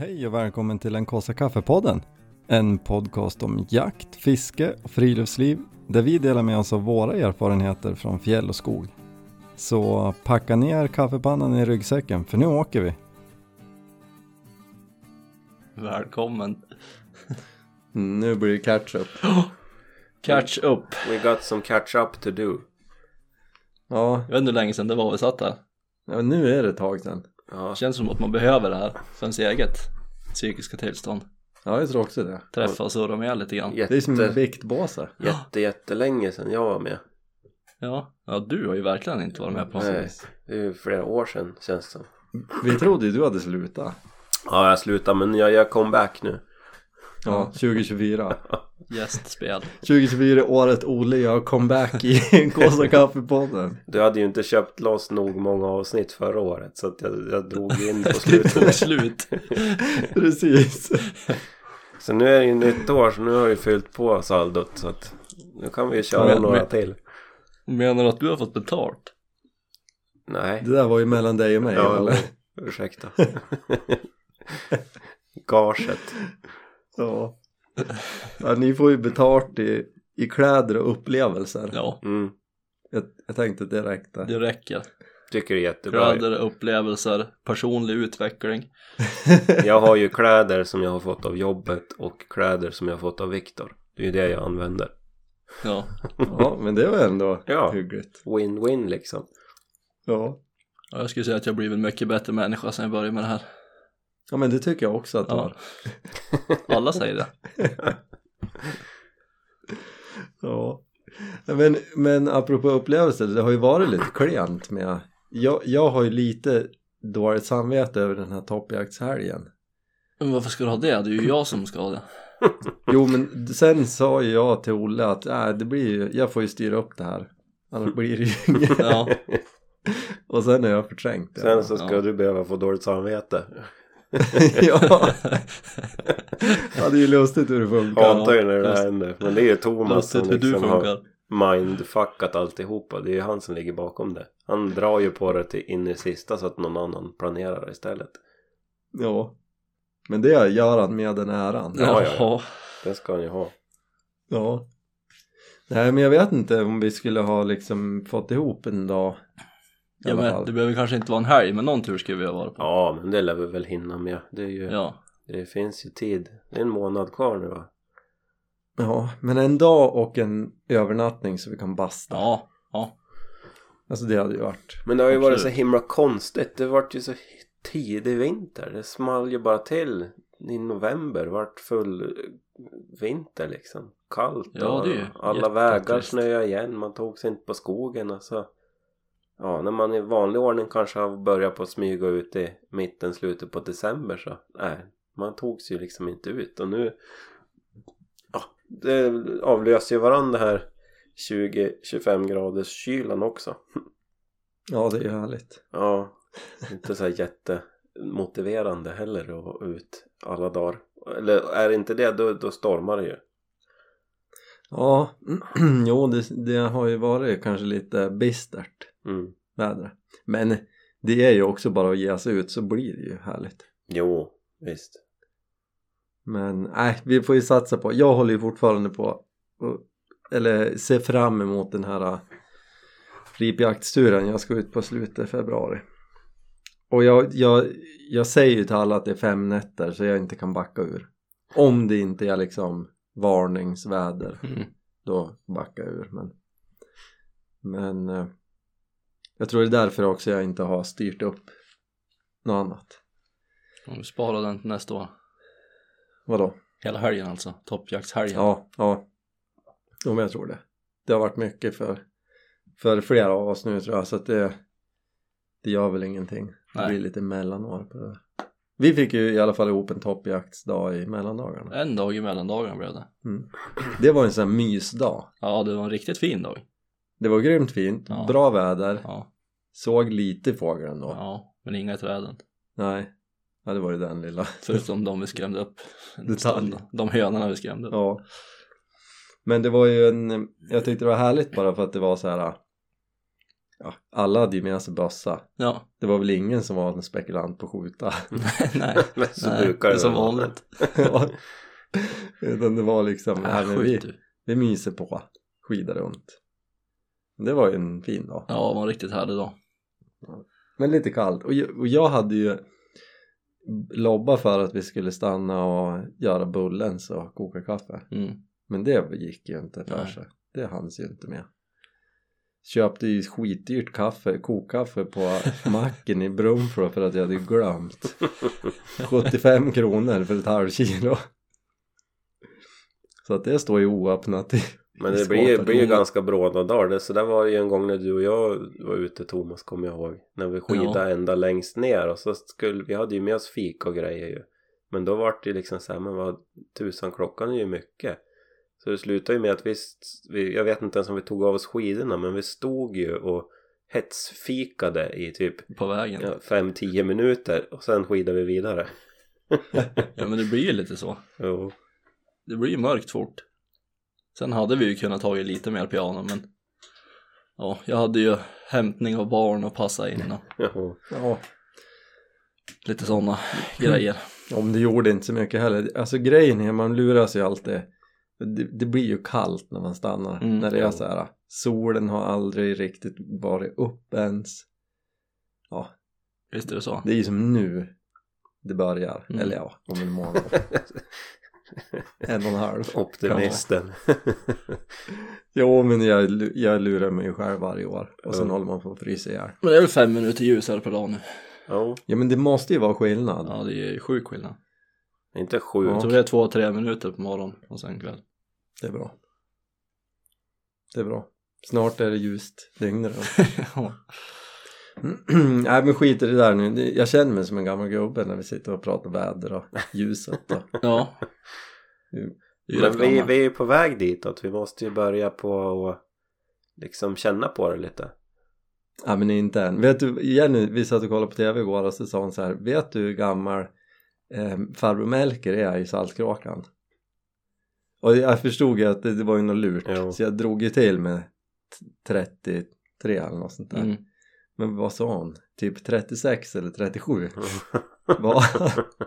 Hej och välkommen till den kaffe kaffepodden. En podcast om jakt, fiske och friluftsliv där vi delar med oss av våra erfarenheter från fjäll och skog. Så packa ner kaffepannan i ryggsäcken för nu åker vi. Välkommen. Nu blir det catch-up. Catch up. We got some catch up to do. Ja, Jag vet inte hur länge sedan det var vi satt här. ja, nu är det ett tag sedan. Ja, Känns som att man behöver det här för ens eget psykiska tillstånd. Ja, jag tror också det. Träffa och surra med lite grann. Det är som en jätte, viktbåse. jätte, jättelänge sedan jag var med. Ja, ja du har ju verkligen inte varit med på Nej, det är ju flera år sedan känns det som. Vi trodde ju du hade slutat. Ja, jag slutar men jag gör comeback nu. Ja, 2024. gästspel. 2024 året Olle gör comeback i Kåsa kaffepodden. Du hade ju inte köpt loss nog många avsnitt förra året så att jag, jag drog in på slutet. slut. Precis. Så nu är det ju nytt år så nu har vi fyllt på saldot så att nu kan vi ju köra Men- några men- till. Menar du att du har fått betalt? Nej. Det där var ju mellan dig och mig. Ja, eller? ursäkta. Gaget. Ja. ja. Ni får ju betalt i, i kläder och upplevelser. Ja, Mm. Jag, jag tänkte att det räckte. det räcker. Tycker det är jättebra. Kläder, upplevelser, personlig utveckling. Jag har ju kläder som jag har fått av jobbet och kläder som jag har fått av Viktor. Det är ju det jag använder. Ja, Ja, men det var ändå Ja. hyggligt. Win-win liksom. Ja. Ja, jag skulle säga att jag blivit en mycket bättre människa sen jag började med det här. Ja, men det tycker jag också att det Ja. var. Alla säger det. Ja. Men, men apropå upplevelser, det har ju varit lite klent med... Jag, jag har ju lite dåligt samvete över den här toppjaktshelgen. Men varför ska du ha det? Det är ju jag som ska ha det. Jo men sen sa ju jag till Olle att äh, det blir ju, jag får ju styra upp det här. Annars blir det ju inget. Ja, Och sen har jag förträngt det. Sen så ska Ja. du behöva få dåligt samvete. ja. ja, det är ju lustigt hur det funkar. Hatar ju när det här händer. Men det är ju Thomas lustigt som hur du liksom har mindfuckat alltihopa. Det är ju han som ligger bakom det. Han drar ju på det till in i sista så att någon annan planerar istället. Ja. Men det gör han med den äran. Ja, ja, Jaha. Det ska han ju ha. Ja. Nej men jag vet inte om vi skulle ha liksom fått ihop en dag. Ja men det behöver kanske inte vara en helg men någon tur ska vi ha varit på. Ja men det lär vi väl hinna med. Det, är ju, Ja. det finns ju tid. Det är en månad kvar nu va? Ja, men en dag och en övernattning så vi kan basta. Ja. Ja. Alltså det hade ju varit. Men det har ju varit så Absolut. himla konstigt. Det vart ju så tidig vinter. Det small ju bara till i november. vart full vinter liksom. Kallt Ja, och det är ju alla vägar snöade igen. Man tog sig inte på skogen. Alltså. Ja, när man i vanlig ordning kanske har börjat på att smyga ut i mitten, slutet på december så nej, man tog sig ju liksom inte ut. Och nu ja, det avlöser ju varandra här 20-25 graders kylan också. Ja, det är ju härligt. Ja, inte så här jättemotiverande heller att vara ut alla dagar. Eller är det inte det då, då stormar det ju. Ja, jo det, det har ju varit kanske lite bistert Mm. väder. Men det är ju också bara att ge sig ut så blir det ju härligt. Jo, visst. Men nej, vi får ju satsa på. Jag håller ju fortfarande på eller ser fram emot den här ripjaktsturen jag ska ut på slutet februari. Och jag, jag, jag säger ju till alla att det är fem nätter så jag inte kan backa ur. Om det inte är liksom varningsväder Mm. då backar jag ur. Men, men eh, jag tror det är därför också jag inte har styrt upp något annat. Om vi sparar den till nästa år. Vadå? Hela helgen alltså. Toppjaktshelgen. Ja, ja. Jo, men jag tror det. Det har varit mycket för, för flera av oss nu tror jag så att det, det gör väl ingenting. Det Nej. blir lite mellanår på det där. Vi fick ju i alla fall ihop en toppjaktsdag i mellandagarna. En dag i mellandagarna blev det. Mm. Det var en sån här mysdag. Ja, det var en riktigt fin dag. Det var grymt fint, Ja. bra väder, Ja. såg lite fåglar ändå. Ja, men inga träden. Nej, ja, det var ju den lilla. Förutom de vi skrämde upp. Detalj. De hönorna vi skrämde upp. Ja. Men det var ju en, jag tyckte det var härligt bara för att det var så här. ja, alla hade ju med sig bössa. Ja, Det var väl ingen som var en spekulant på att skjuta. nej, Men så nej, brukar det det som vanligt. Ja. Utan det var liksom, nej, Äh, vi, vi myser på, skidar runt. Det var ju en fin dag. Ja, det var en riktigt härlig dag. Men lite kallt. Och jag, och jag hade ju lobbat för att vi skulle stanna och göra bullens och koka kaffe. Mm. Men det gick ju inte för sig. Det hanns ju inte med. Köpte ju skitdyrt kaffe, kokkaffe på macken i Brunflo för att jag hade glömt. 75 kronor för ett halvkilo. Så att det står ju oöppnat i Men det blir, blir ju ganska bråda dagar. Det- Så där var det ju en gång när du och jag var ute Thomas kommer jag ihåg. När vi skidade ända längst ner och så skulle vi hade ju med oss fika och grejer ju. Men då var det ju liksom så här, men vad tusan klockan är ju mycket. Så det slutade ju med att vi, vi, jag vet inte ens om vi tog av oss skidorna men vi stod ju och hetsfikade i typ På vägen. Ja. ja, 5-10 minuter och sen skidade vi vidare. men det blir ju lite så. Jo. Det blir ju mörkt fort. Sen hade vi ju kunnat ta lite mer piano men ja, jag hade ju hämtning av barn och passa in och. Ja, lite sådana grejer. om det gjorde inte så mycket heller. Alltså grejen är, man luras ju alltid. Det, det blir ju kallt när man stannar. Mm, när det är ja. så här. Solen har aldrig riktigt varit upp ens. Ja, Visst är det så? det är ju som nu det börjar. Mm. Eller ja, om en månad. en och en halv. Optimisten. Jo, men jag, jag lurar mig själv varje år. Och sen Ja. håller man på att frysa ihjäl. Men det är väl fem minuter ljus här per dag nu. Jo. Ja, men det måste ju vara skillnad. Ja, det är ju sjuk skillnad. Inte sju. Ja. Jag tror det är två, tre minuter på morgonen och sen kväll. Det är bra. Det är bra. Snart är det ljust dygnet ja. Nej men skit i det där nu. Jag känner mig som en gammal gubbe när vi sitter och pratar väder och ljuset och... ja. Men vi, vi är ju på väg ditåt. Vi måste ju börja på och liksom känna på det lite. Ja men inte än. Vet du, Jenny, vi satt och kollade på tv igår och så sa hon så här. Vet du hur gammal eh, farbror Melker är i Saltkråkan? Och jag förstod ju att det, det var ju något lurt. Jo. Så jag drog ju till med t- 33 eller något sånt där. Mm. Men vad sa hon? Typ 36 eller 37? Vad?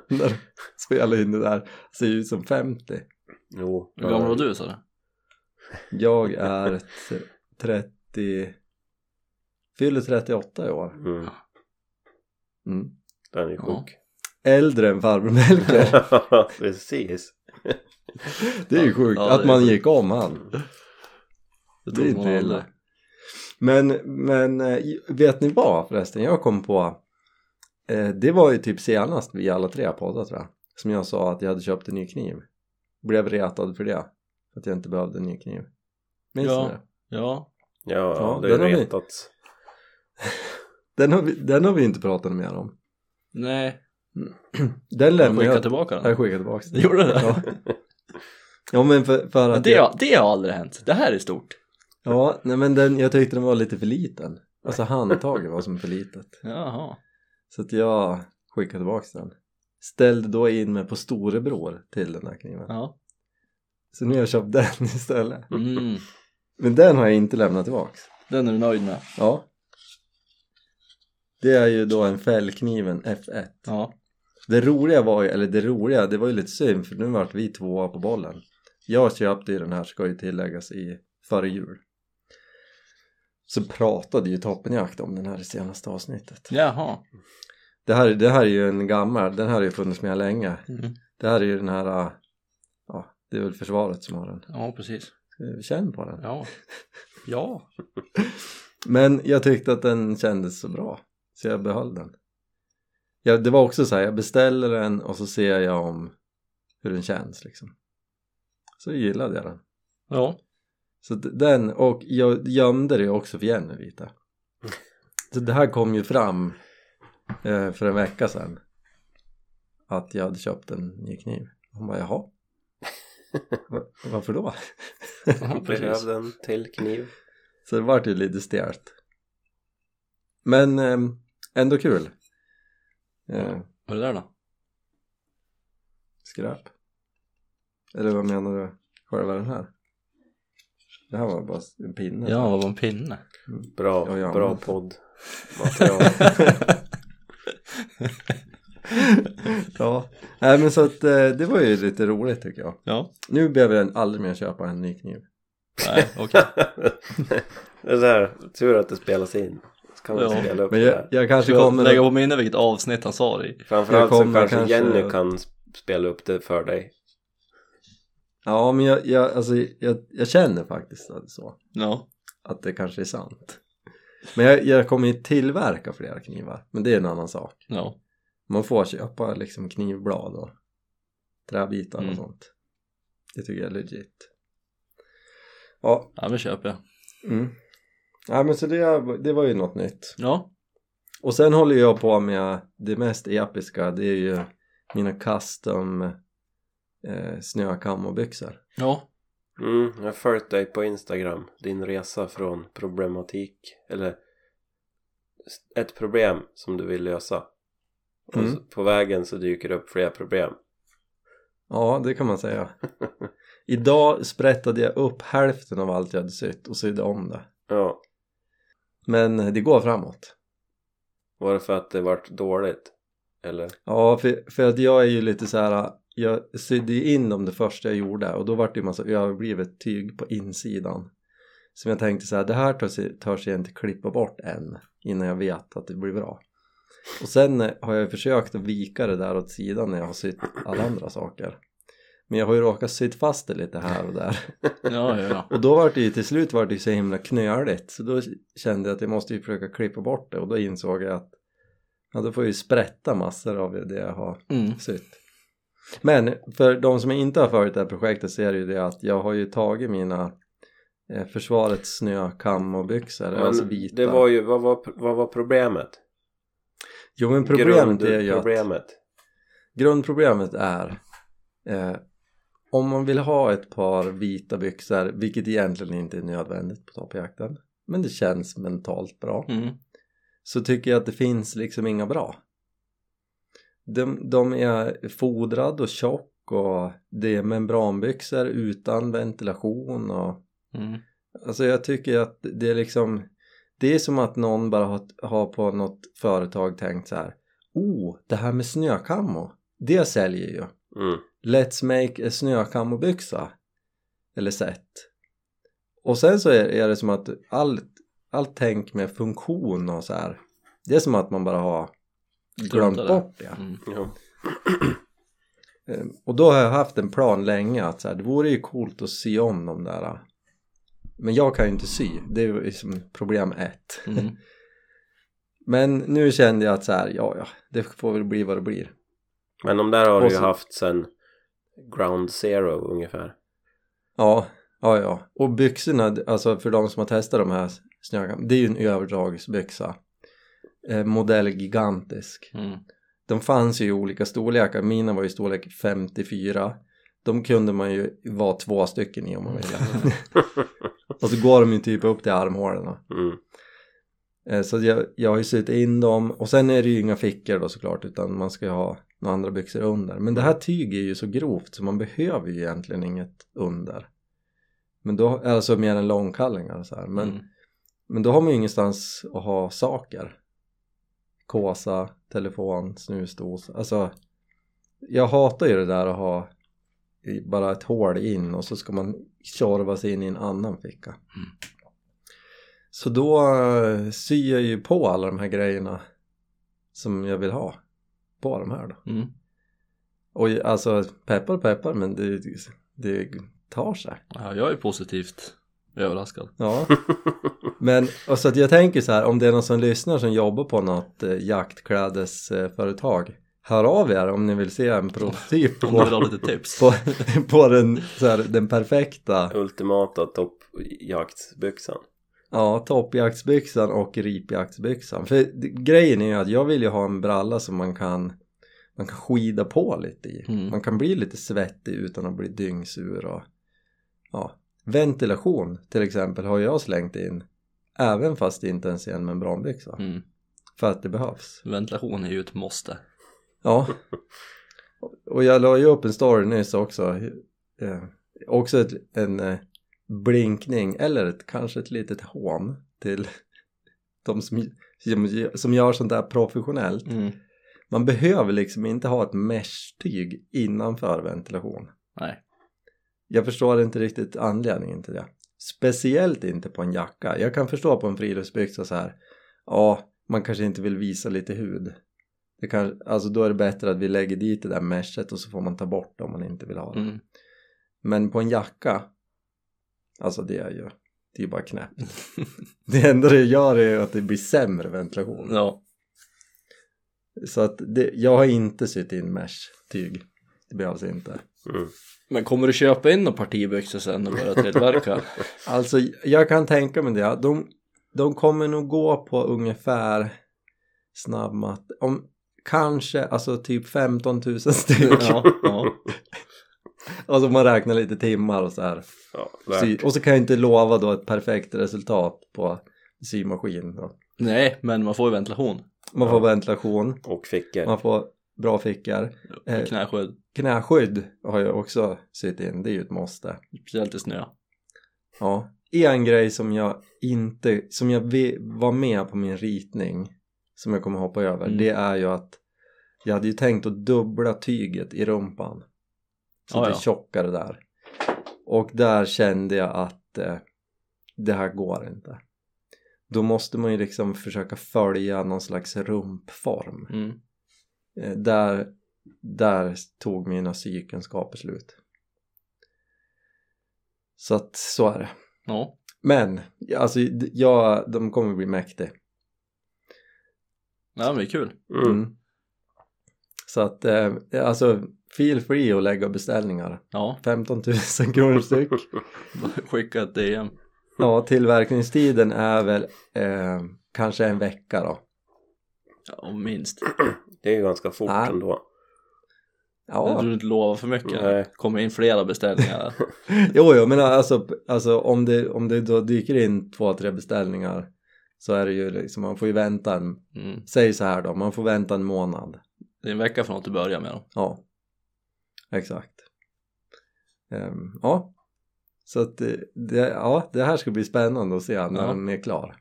när de spelar in det där. Ser ut som 50. jo. Hur gammal var du sa du? Jag är t- 30 Fyller 38 i år Mm. mm. Den är ju Ja. sjuk. Äldre än farbror Melker Precis. Det är ju sjukt Ja, att man gick om han Det Det är inte illa. Men, men eh, vet ni vad förresten? Jag kom på eh, Det var ju typ senast vi alla tre poddade tror jag Som jag sa att jag hade köpt en ny kniv Blev retad för det För att jag inte behövde en ny kniv Minns Ja. ni det? Ja. Ja, Ja, det är retats. Den har, vi, den har vi inte pratat mer om Nej. Den Jag lämnar skickade jag tillbaka den. Jag skickade tillbaka den Gjorde du det? Ja, ja men för, för Men att det, jag, har, det har aldrig hänt. Det här är stort. Ja, nej men den, jag tyckte den var lite för liten Alltså handtaget var som för litet Jaha. Så att jag skickade tillbaka den Ställde då in mig på storebror till den här kniven Ja. Så nu har jag köpt den istället Mm. Men den har jag inte lämnat tillbaks Den är du nöjd med? Ja Det är ju då en fällkniven F1 Ja. Det roliga var ju, eller det roliga, det var ju lite synd för nu vart vi tvåa på bollen Jag köpte ju den här, ska ju tilläggas, i före jul Så pratade ju Toppenjakt om den här i senaste avsnittet Jaha. det här, det här är ju en gammal, den här har ju funnits med länge Mm. Det här är ju den här, äh, ja det är väl försvaret som har den Ja, precis. Känn på den Ja. Ja. Men jag tyckte att den kändes så bra Så jag behöll den ja, Det var också så här, jag beställer den och så ser jag om hur den känns liksom Så gillade jag den Ja. Så den, och jag gömde det också för Jenny lite Så det här kom ju fram eh, för en vecka sedan Att jag hade köpt en ny kniv Hon bara jaha Va- Varför då? Behövde en till kniv. Så det vart ju lite stelt Men eh, ändå kul eh, Vad är det där då? Skräp Eller vad menar du? Själva den här? Det här var bara en pinne. Ja, vad var en pinne? Bra, Ja, ja, bra men- podd ja. Nej men så att eh, det var ju lite roligt tycker jag. Ja, Nu behöver jag aldrig mer köpa en ny kniv. nej okej. det där, tur att det spelas in. Så kan man Ja, spela upp Men det jag, jag kanske jag kommer lägga på minne vilket avsnitt han sa det i? Framförallt så kanske, kanske- Jenny kan spela upp det för dig. Ja men jag, jag, alltså, jag, jag känner faktiskt att det är så. Ja, Att det kanske är sant. Men jag, jag kommer ju tillverka flera knivar. Men det är en annan sak. ja. Man får köpa liksom knivblad och träbitar och Mm. sånt. Det tycker jag är legit. Ja, Ja, men köper jag. mm. ja men så det, det var ju något nytt. Ja, Och sen håller jag på med det mest episka, det är ju mina custom eh, snökammobyxor. ja, Mm, jag har följt dig på Instagram. Din resa från problematik. Eller ett problem som du vill lösa. Och Mm. så, på vägen så dyker det upp fler problem. Ja, det kan man säga. Idag sprättade jag upp hälften av allt jag hade sytt och sydde om det. Ja, Men det går framåt. var det för att det vart dåligt? Eller? Ja, för, för att jag är ju lite så här. Jag sydde in dem det första jag gjorde och då vart det ju massa överblivet tyg på insidan. Som jag tänkte så här, det här törs, törs jag inte klippa bort än innan jag vet att det blir bra. Och sen eh, har jag försökt att vika det där åt sidan när jag har sytt alla andra saker. Men jag har ju råkat sytt fast det lite här och där. ja, ja, ja. Och då var det ju till slut var det ju så himla knöligt så då kände jag att jag måste ju försöka klippa bort det och då insåg jag att ja, då får jag ju sprätta massor av det jag har Mm. sytt. Men för de som inte har följt det här projektet så är det ju det att jag har ju tagit mina eh, försvarets snökammobyxor, alltså Men vita. det var ju, vad var, vad var problemet? Jo men problemet är ju att Grundproblemet. grundproblemet är eh, om man vill ha ett par vita byxor, vilket egentligen inte är nödvändigt på toppjakten men det känns mentalt bra Mm. så tycker jag att det finns liksom inga bra de, de är fodrad och tjock och det är membranbyxor utan ventilation och Mm. alltså jag tycker att det är liksom det är som att någon bara har, har på något företag tänkt så här oh, det här med snökammo det säljer ju Mm. Let's make a snökammobyxa eller set och sen så är, är det som att allt, allt tänk med funktion och så här det är som att man bara har glömt bort det Mm. Ja. Eh, och då har jag haft en plan länge att så här, det vore ju coolt att sy om de där men jag kan ju inte sy, det är ju liksom problem ett Mm. men nu kände jag att så här, ja ja, det får väl bli vad det blir Men de där har Och du ju så- haft sen ground zero ungefär. Ja, ja, ja. Och byxorna, alltså för de som har testat de här snökammarna, det är ju en överdragsbyxa. Eh, modell gigantisk. Mm. De fanns ju i olika storlekar, mina var ju storlek 54. De kunde man ju vara två stycken i om man ville. och så går de ju typ upp till armhålorna. Mm. Eh, så jag, jag har ju sytt in dem och sen är det ju inga fickor då såklart utan man ska ju ha några andra byxor under. Men det här tyget är ju så grovt så man behöver ju egentligen inget under. Men då, alltså mer än långkallingar och så här. Men, Mm. men då har man ju ingenstans att ha saker. Kåsa, telefon, snusdos. Alltså jag hatar ju det där att ha bara ett hål in och så ska man tjorva sig in i en annan ficka. Så då eh, syr jag ju på alla de här grejerna som jag vill ha på de här då. Mm. Och alltså peppar peppar men det, det tar sig. Ja, jag är positivt överraskad. Ja. Men och så att jag tänker så här om det är någon som lyssnar som jobbar på något eh, jaktklädesföretag Hör av er om ni vill se en prototyp Om du vill på, ha lite tips. på, på den, så här, den perfekta Ultimata toppjaktsbyxan. Ja, toppjaktsbyxan och ripjaktsbyxan. För grejen är ju att jag vill ju ha en bralla som man kan man kan skida på lite i. Mm. Man kan bli lite svettig utan att bli dyngsur och ja. Ventilation till exempel har jag slängt in även fast det inte ens är en membranbyxa. Mm. För att det behövs. Ventilation är ju ett måste. Ja. Och jag la ju upp en story nyss också. Eh, också ett, en, eh, blinkning eller ett, kanske ett litet hån till de som, som, som gör sånt där professionellt. Mm. Man behöver liksom inte ha ett mesh-tyg innanför ventilation. Nej. Jag förstår inte riktigt anledningen till det. Speciellt inte på en jacka. Jag kan förstå på en friluftsbyxa så här. Ja, man kanske inte vill visa lite hud. Det kan, alltså då är det bättre att vi lägger dit det där meshet och så får man ta bort det om man inte vill ha det. Mm. Men på en jacka, alltså det är ju, det är bara knäppt. det enda det gör är att det blir sämre ventilation. Ja. Så att det, jag har inte sytt in mesh-tyg. Det behövs inte. Mm. Men kommer du köpa in några partibyxor sen och börja tillverka? Alltså jag kan tänka mig det. De, de kommer nog gå på ungefär snabbmatt. Om kanske alltså typ 15 000 styck. ja, ja. Alltså man räknar lite timmar och så här. Ja, Sy, och så kan jag inte lova då ett perfekt resultat på symaskin. Då. Nej, men man får ju ventilation. Man får ventilation, Och fickor. man får bra fickor. Eh. Och knäskydd. Knäskydd har jag också sytt in, det är ju ett måste. Speciellt i snö. Ja. En grej som jag inte, som jag var med på min ritning som jag kommer hoppa över, Mm. det är ju att jag hade ju tänkt att dubbla tyget i rumpan. Så Ja, att det ja. är tjockare där. Och där kände jag att eh, det här går inte. Då måste man ju liksom försöka följa någon slags rumpform. Mm. Eh, där, där tog mina sykunskaper slut. Så att så är det. Ja. Men, alltså ja, de kommer bli mäktiga. ja, men det är kul. Mm. Mm. Så att, eh, alltså feel free att lägga beställningar. Ja, 15 000 kronor styck. skicka ett DM. Ja, tillverkningstiden är väl eh, kanske en vecka då. Ja, minst. Det är ju ganska fort Ja. ändå. Ja, du inte lova för mycket. Nej. kommer in flera beställningar. jo, jo men alltså, alltså om, det, om det då dyker in två, tre beställningar så är det ju liksom, man får ju vänta en, Mm. säg så här då, man får vänta en månad. Det är en vecka från att du börjar med dem. Ja, exakt. Ehm, ja, så att det, det, ja, det här ska bli spännande att se när Ja. den är klar.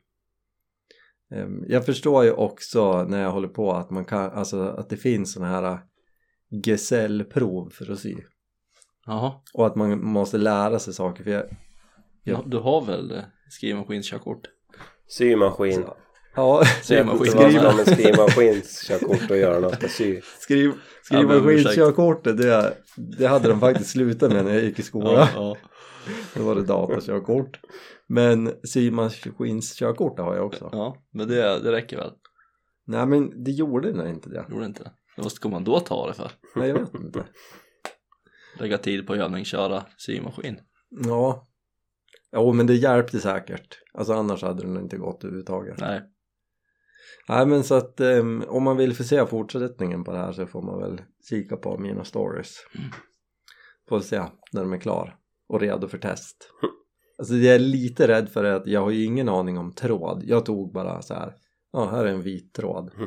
Ehm, jag förstår ju också när jag håller på att man kan, alltså att det finns såna här gesällprov för att sy. Jaha. Och att man måste lära sig saker för jag, Ja. Du har väl eh, skrivmaskinskörkort? Symaskin. ja. Det som en skrivmaskinskörkort att göra när man ska sy. skriv, Ja, skrivmaskinskörkortet det, det hade de faktiskt slutat med när jag gick i skolan. Ja, ja. Då var det datakörkort. Men symaskinskörkort har jag också. ja men det, det räcker väl? Nej men det gjorde nog inte det. Gjorde inte det? Vad ska man då ta det för? Nej jag vet inte. Lägga tid på övningsköra symaskin? Ja. Jo men det hjälpte säkert. Alltså annars hade det nog inte gått överhuvudtaget. Nej. Nej men så att um, om man vill få se fortsättningen på det här så får man väl kika på mina stories. Får se när de är klar och redo för test. Alltså jag är lite rädd för att jag har ju ingen aning om tråd. Jag tog bara så här. Ja här är en vit tråd.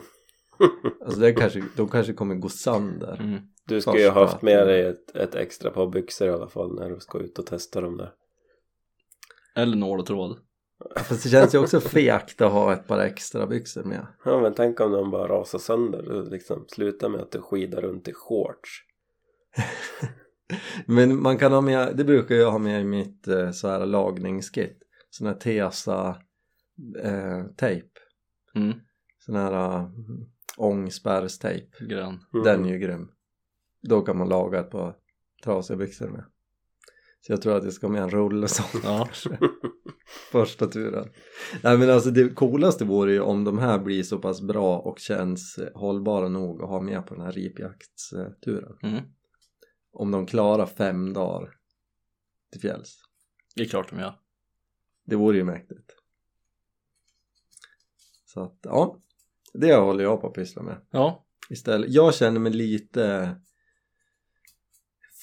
Alltså det kanske, de kanske kommer gå sönder. Mm. Du ska ju ha haft med dig ett, ett extra par byxor i alla fall när du ska ut och testa dem där. Eller nål och tråd. Fast det känns ju också fegt att ha ett par extra byxor med. Ja men tänk om de bara rasar sönder. Liksom slutar med att du skidar runt i shorts. Men man kan ha med, det brukar jag ha med i mitt eh, så här lagningskit. Sån här Tesa eh, tejp. Mm. Sån här uh, ångspärrstejp. Grön. Mm. Den är ju grym. Då kan man laga ett par trasiga byxor med. Så jag tror att jag ska med en rulle sån Ja. första turen. Nej men alltså det coolaste vore ju om de här blir så pass bra och känns eh, hållbara nog att ha med på den här ripjaktsturen. Mm. Om de klarar fem dagar till fjälls. Det är klart de gör. Det vore ju mäktigt. Så att ja, det håller jag på att pyssla med Ja. istället. Jag känner mig lite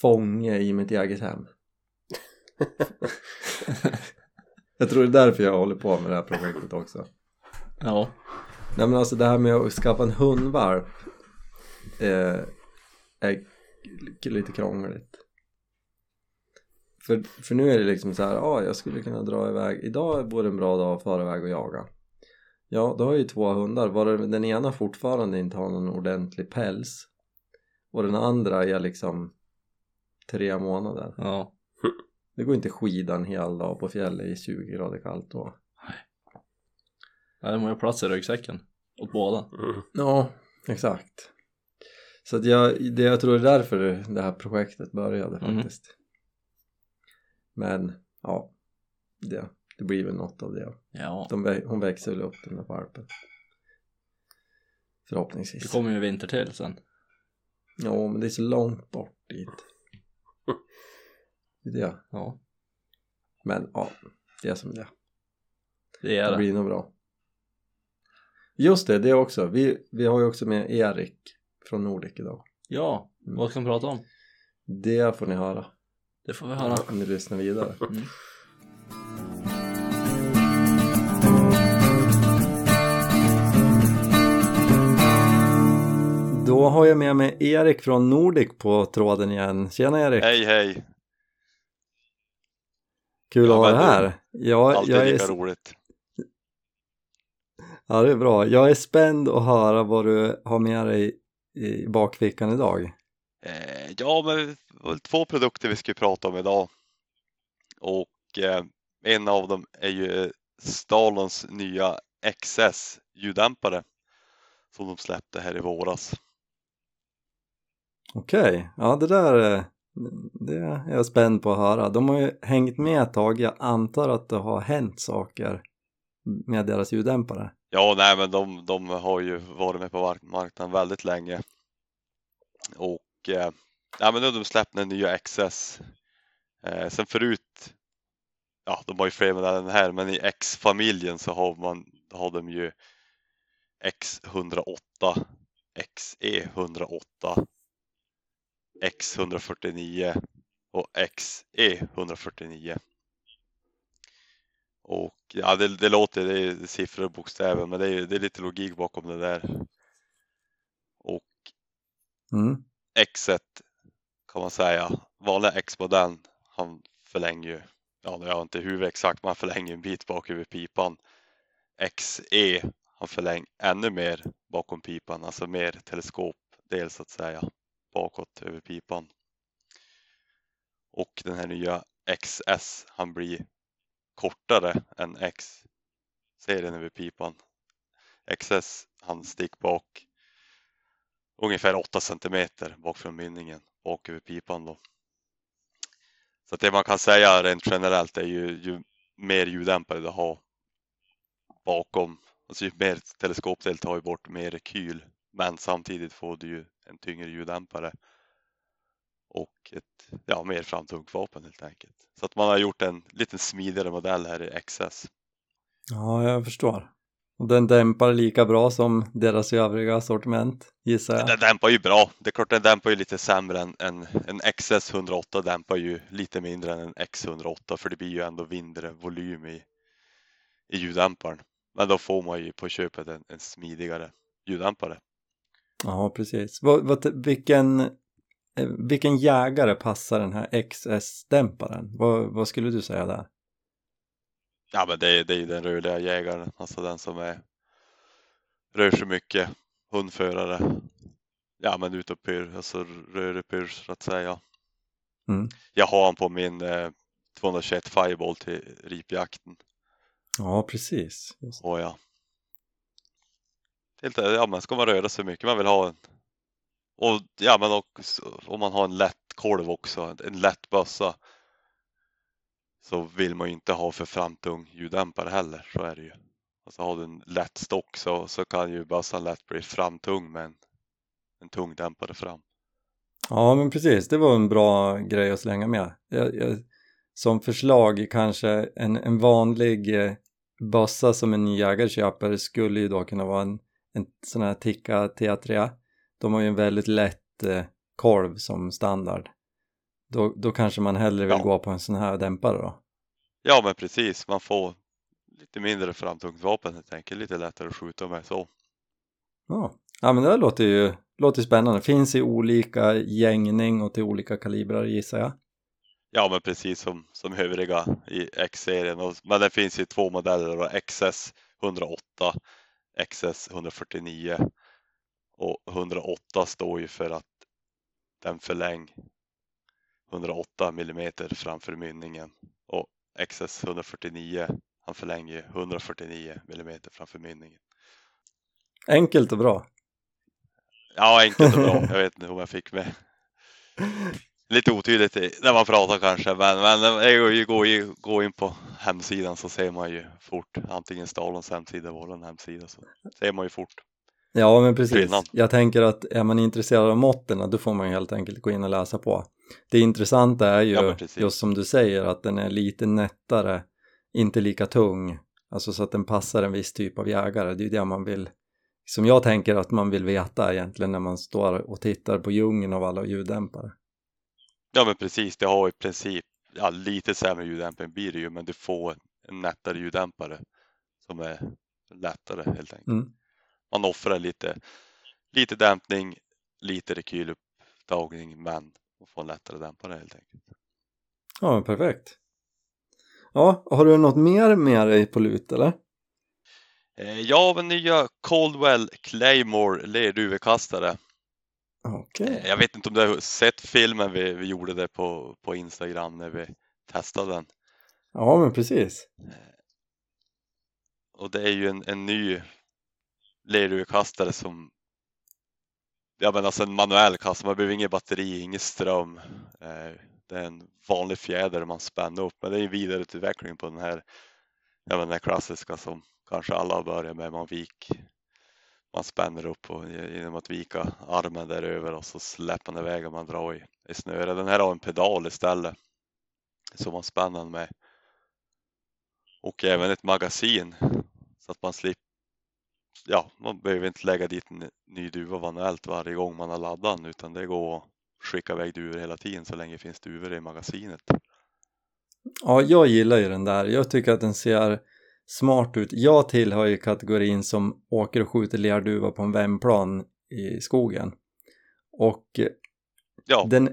fånge i mitt eget hem. jag tror det är därför jag håller på med det här projektet också. Ja. Nej men alltså det här med att skaffa en hundvalp eh, är lite krångligt. för, för nu är det liksom så här, ja jag skulle kunna dra iväg, idag vore en bra dag att fara iväg och jaga ja då har jag ju två hundar, var det den ena fortfarande inte har någon ordentlig päls och den andra är liksom tre månader Ja. det går inte skida en hel dag på fjället i 20 grader kallt då Nej, de har ju plats i ryggsäcken. Åt båda. Mm. ja exakt så att jag, det, jag tror det är därför det här projektet började Mhm. faktiskt men ja det, det blir väl något av det Ja. De, hon växer väl upp den där valpen Det förhoppningsvis kommer ju vinter till sen. ja men det är så långt bort dit det är det Ja. men ja det är som det Det är det det. blir nog bra just det, det också vi, vi har ju också med Erik från Nordic idag Ja. Vad ska vi prata om? det får ni höra Det får vi höra. om ni lyssnar vidare Mm. då har jag med mig Erik från Nordic på tråden igen tjena Erik Hej hej! kul Ja, att ha dig här jag, Alltid jag är lika roligt. Ja, det är bra. Jag är spänd att höra vad du har med dig i bakfickan idag. Eh, ja, men två produkter vi ska prata om idag. Och eh, en av dem är ju Stalons nya XS ljuddämpare som de släppte här i våras. Okej, ja det där eh, det är jag spänd på att höra. De har ju hängt med ett tag. Jag antar att det har hänt saker med deras ljuddämpare. Ja, nej, men de, de har ju varit med på marknaden väldigt länge. Och eh, nej, men nu har de släppt den nya XS. Eh, sen förut, ja, de har ju fler modeller än den här, men i X-familjen så har man har de ju X108, XE108, X149 och XE149. Och ja, det, det låter, det är siffror och bokstäver, men det är, det är lite logik bakom det där. Och Mm. X1 kan man säga, vanliga X-modellen, han förlänger ju, ja nu har jag inte huvudet exakt, men han förlänger en bit bak över pipan. XE, han förlänger ännu mer bakom pipan, alltså mer teleskopdel så att säga, bakåt över pipan. Och den här nya XS, han blir kortare än X-serien över pipan. XS, handstick bak ungefär 8 centimeter bak från mynningen, bak över pipan då. Så att det man kan säga rent generellt är ju, ju mer ljuddämpare du har bakom, alltså ju mer teleskopdel tar ju bort mer rekyl, men samtidigt får du ju en tyngre ljuddämpare och ett ja, mer framtungt vapen helt enkelt. Så att man har gjort en lite smidigare modell här i XS. Ja, jag förstår. Och den dämpar lika bra som deras övriga sortiment, gissar jag. Den dämpar ju bra. Det är klart den dämpar ju lite sämre än en, en XS 108 dämpar ju lite mindre än en X 108 för det blir ju ändå mindre volym i, i ljuddämparen. Men då får man ju på köpet en, en smidigare ljuddämpare. Ja, precis. Vad, vad, vilken, vilken jägare passar den här XS-dämparen? Vad, vad skulle du säga där? Ja men det är, det är den rörliga jägaren, alltså den som är rör sig mycket, hundförare. Ja men ut och pyr, alltså rörig pyr så att säga. Mm. Jag har han på min eh, 221 Fireball till ripjakten. Ja, precis. Just. Och ja. Helt, ja men ska man röra sig mycket, man vill ha en och ja men också, om man har en lätt kolv också, en lätt bössa så vill man ju inte ha för framtung ljuddämpare heller, så är det ju. Alltså har du en lätt stock så, så kan ju bössan lätt bli framtung med en, en tung dämpare fram. Ja, men precis. Det var en bra grej att slänga med. Jag, jag, som förslag kanske en, en vanlig eh, bössa som en ny jägare köper skulle ju då kunna vara en, en sån här Tikka T3. De har ju en väldigt lätt eh, korv som standard. Då, då kanske man hellre vill Ja. gå på en sån här dämpare då. Ja men precis, man får lite mindre framtungt vapen helt enkelt, lite lättare att skjuta med så. Ja, ja men det låter ju låter spännande. Finns i olika gängning och till olika kalibrar gissar jag. Ja, men precis som, som övriga i X-serien. Och- Men det finns ju två modeller då, XS 108, XS 149. Och 108 står ju för att den förläng 108 millimeter framför mynningen. Och XS 149, han förlänger ju 149 millimeter framför mynningen. Enkelt och bra. Ja, enkelt och bra. Jag vet inte hur jag fick med. Lite otydligt när man pratar kanske, men, men det ju gå in på hemsidan så ser man ju fort, antingen Stalons hemsida eller vår hemsida, så ser man ju fort. Ja, men precis. Skillnad. Jag tänker att är man intresserad av måtten, då får man helt enkelt gå in och läsa på. Det intressanta är ju, Ja, just som du säger, att den är lite nättare, inte lika tung, alltså så att den passar en viss typ av jägare. Det är ju det man vill, som jag tänker att man vill veta egentligen när man står och tittar på djungeln av alla ljuddämpare. Ja, men precis, det har i princip ja, lite sämre ljuddämpning blir det ju, men du får en nättare ljuddämpare som är lättare helt enkelt. Mm. Man offrar lite, lite dämpning, lite rekylupptagning, men man får en lättare dämpare helt enkelt. Ja, perfekt. Ja, har du något mer med dig på lut eller? Eh, Jag har nya Coldwell Claymore lerduvekastare. Okej. Eh, Jag vet inte om du har sett filmen vi, vi gjorde det på, på Instagram när vi testade den. Ja, men precis. Och det är ju en, en ny lerduvekastare som Ja men alltså en manuell kastare, man behöver inget batteri, ingen ström. Eh, det är en vanlig fjäder man spänner upp, men det är en vidareutveckling på den här, ja men den här klassiska som kanske alla börjar med, man vik, man spänner upp och, genom att vika armen där över och så släpper man iväg och man drar i, i snöret. Den här har en pedal istället som man spänner med. Och även ett magasin så att man slipper ja, man behöver inte lägga dit en ny duva manuellt varje gång man har laddat den utan det går att skicka iväg duvor hela tiden så länge det finns duvor i magasinet. Ja, jag gillar ju den där. Jag tycker att den ser smart ut. Jag tillhör ju kategorin som åker och skjuter lerduva på en vändplan i skogen. Och Ja, den,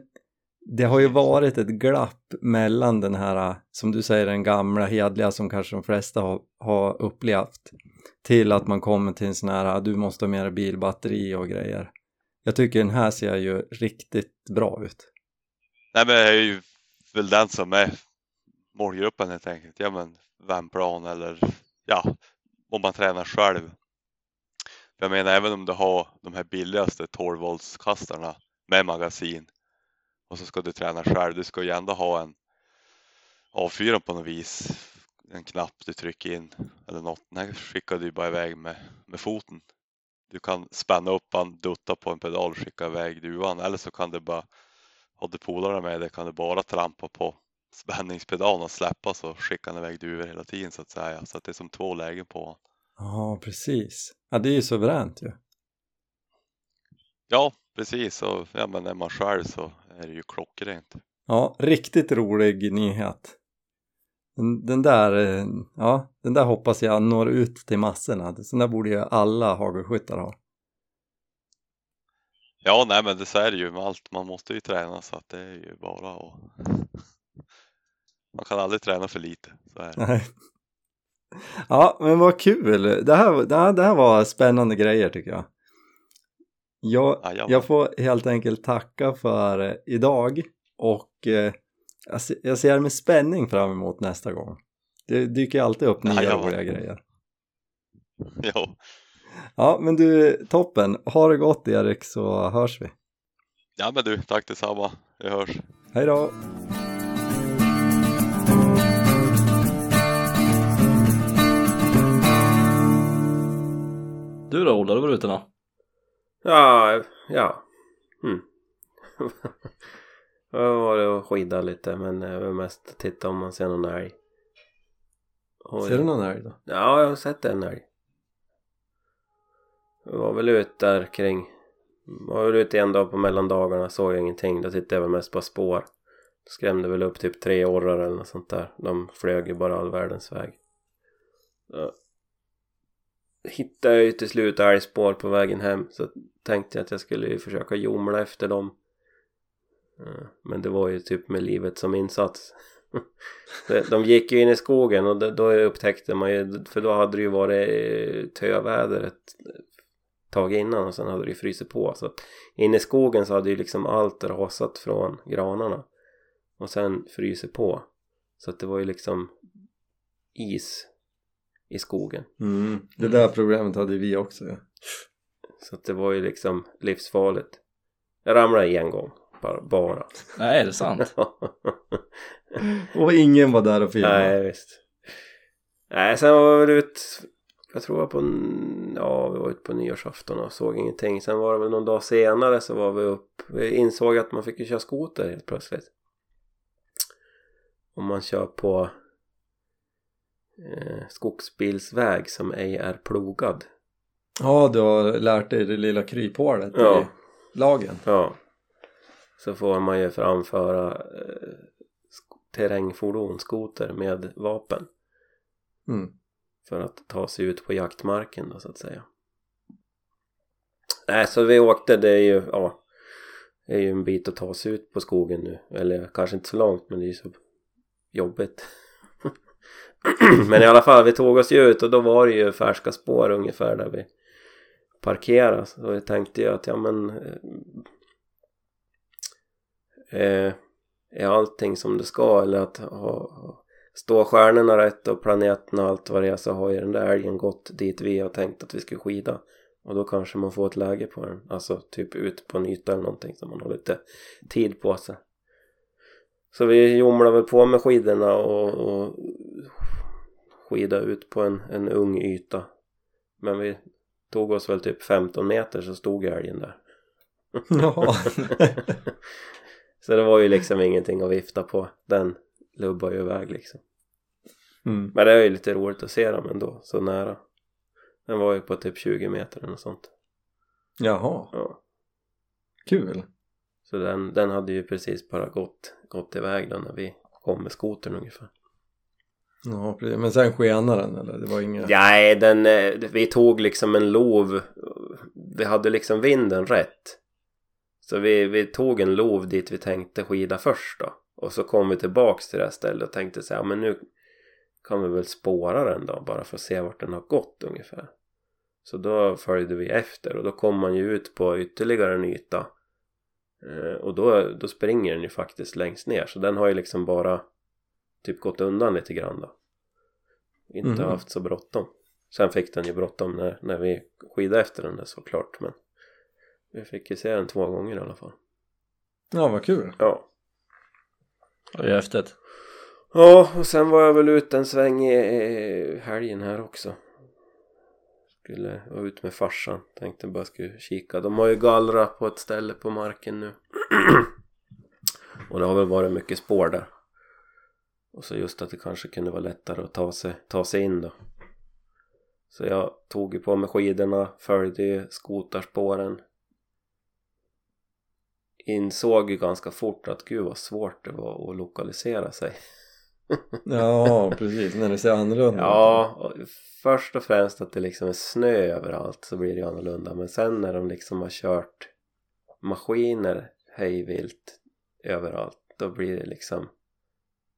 det har ju varit ett glapp mellan den här, som du säger, den gamla hedliga som kanske de flesta har, har upplevt till att man kommer till en sån här, du måste ha mer bilbatteri och grejer. Jag tycker den här ser ju riktigt bra ut. nej men det är ju väl den som är målgruppen helt enkelt. Ja men vändplan eller ja, om man tränar själv. Jag menar även om du har de här billigaste 12 volts kastarna med magasin och så ska du träna själv. Du ska ju ändå ha en avfyrare på något vis. En knapp du trycker in eller något. Den här skickar du bara iväg med, med foten. Du kan spänna upp den, dutta på en pedal och skicka iväg duvan eller så kan du bara, har du polare med dig kan du bara trampa på spänningspedalen och släppa så skickar den iväg duvor hela tiden så att säga. Så att det är som två lägen på den. Ja, precis. Ja, det är ju suveränt ju. Ja, precis. Och ja, men är man själv så är det ju klockrent. Ja, riktigt rolig nyhet. Den, den där, eh, ja, den där hoppas jag når ut till massorna. Sån där borde ju alla hagelskyttar ha. Ja, nej men det så är det ju med allt. Man måste ju träna så att det är ju bara att... Man kan aldrig träna för lite. Så är det. Ja, men vad kul! Det här, det, här, det här var spännande grejer tycker jag. Jag, jag får helt enkelt tacka för eh, idag och eh, jag, se- jag ser med spänning fram emot nästa gång. Det dyker alltid upp nya Jajamän. roliga grejer. Ja, Ja, men du, toppen. Ha det gott Erik så hörs vi. ja men du, tack detsamma. Vi hörs. Hej då! Du då Ola, du var ute då? Ja, ja. Mm. jag varit och skidat lite men jag vill mest titta om man ser någon älg. Och- Ser du någon älg då? Ja, jag har sett en älg. Jag var väl ute där kring... Var väl ute en dag på mellandagarna, såg jag ingenting. Då tittade jag väl mest på spår. Skrämde väl upp typ tre orrar eller något sånt där. De flög ju bara all världens väg hittade jag ju till slut älgspår på vägen hem. Så tänkte jag att jag skulle försöka jomla efter dem. Eh, men det var ju typ med livet som insats. De gick ju in i skogen och då- upptäckte man ju, för då hade det ju varit eh, töväder ett tag innan och sen hade det ju frysit på. Så att i skogen så hade ju liksom allt rasat från granarna. Och sen fryser på. Så att det var ju liksom is i skogen. Mm. Det där problemet hade vi också ja. Så att det var ju liksom livsfarligt. Jag ramlade en gång bara. bara. Nej, är det sant? Och ingen var där och filmade. Nej visst. Nej sen var vi väl ut. Jag tror jag på. Ja vi var ute på nyårsafton och såg ingenting. Sen var det väl någon dag senare så var vi upp. Vi insåg att man fick ju köra skoter helt plötsligt. Om man kör på. Eh, skogsbilsväg som ej är plogad. Ja, du har lärt dig det lilla kryphålet Ja. i lagen. Ja. Så får man ju framföra eh, terrängfordon, skoter med vapen. Mm. För att ta sig ut på jaktmarken då så att säga. Nej, så vi åkte, det är ju, ja. Det är ju en bit att ta sig ut på skogen nu. Eller kanske inte så långt men det är ju så jobbigt. men i alla fall, vi tog oss ju ut och då var det ju färska spår ungefär där vi parkerade. Så jag tänkte ju att ja men eh, eh, är allting som det ska? Eller att ha, stå stjärnorna rätt och planeten och allt vad det är så har ju den där älgen gått dit vi har tänkt att vi ska skida. Och då kanske man får ett läge på den. Alltså typ ut på en yta eller någonting så man har lite tid på sig. Så vi jomlade väl på med skidorna och, och skida ut på en, en ung yta men vi tog oss väl typ 15 meter så stod älgen där Ja. så det var ju liksom ingenting att vifta på den lubbar ju iväg liksom Mm. men det är ju lite roligt att se dem ändå så nära den var ju på typ 20 meter eller något sånt Jaha, ja. kul. så den, den hade ju precis bara gått, gått iväg då när vi kom med skotern ungefär Ja. Men sen skenade den eller? Det var inga... Nej, den, eh, vi tog liksom en lov. Vi hade liksom vinden rätt. Så vi, vi tog en lov dit vi tänkte skida först då. Och så kom vi tillbaks till det här stället och tänkte så här, ja, men nu kan vi väl spåra den då bara för att se vart den har gått ungefär. Så då följde vi efter och då kom man ju ut på ytterligare en yta. Eh, och då, då springer den ju faktiskt längst ner. Så den har ju liksom bara typ gått undan lite grann då. Inte Mhm. haft så bråttom. Sen fick den ju bråttom när, när vi skidade efter den där såklart men vi fick ju se den två gånger i alla fall. Ja, vad kul. ja. Det är häftigt. ja och sen var jag väl ute en sväng i, i helgen här också. Skulle vara ut med farsan. Tänkte bara skulle kika. De har ju gallrat på ett ställe på marken nu. Och det har väl varit mycket spår där och så just att det kanske kunde vara lättare att ta sig, ta sig in då så jag tog ju på mig skidorna följde ju skotarspåren insåg ju ganska fort att gud vad svårt det var att lokalisera sig Ja, precis. När det ser annorlunda. Ja, och först och främst att det liksom är snö överallt så blir det annorlunda men sen när de liksom har kört maskiner hejvilt överallt då blir det liksom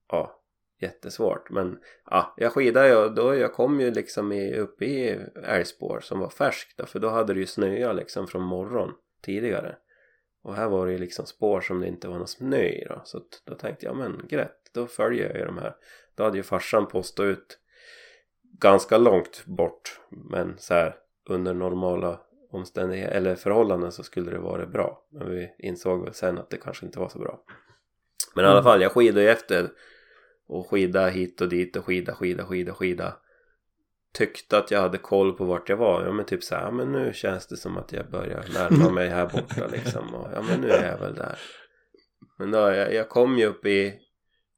ja, jättesvårt. Men ja, jag skidade ju och då jag kom ju liksom i, upp i älgspår som var färskt då, för då hade det ju snöat liksom från morgon tidigare. Och här var det ju liksom spår som det inte var någon snö i då. Så då tänkte jag men grätt då följer jag ju de här. Då hade ju farsan postat ut ganska långt bort men så här under normala omständigheter eller förhållanden så skulle det vara bra. Men vi insåg väl sen att det kanske inte var så bra. Men i alla fall jag skidade ju efter och skida hit och dit och skida skida skida skida. Tyckte att jag hade koll på vart jag var. Ja men typ så här, ja, men nu känns det som att jag börjar närma mig här borta liksom. Och ja men nu är jag väl där. Men då jag, jag kom ju upp i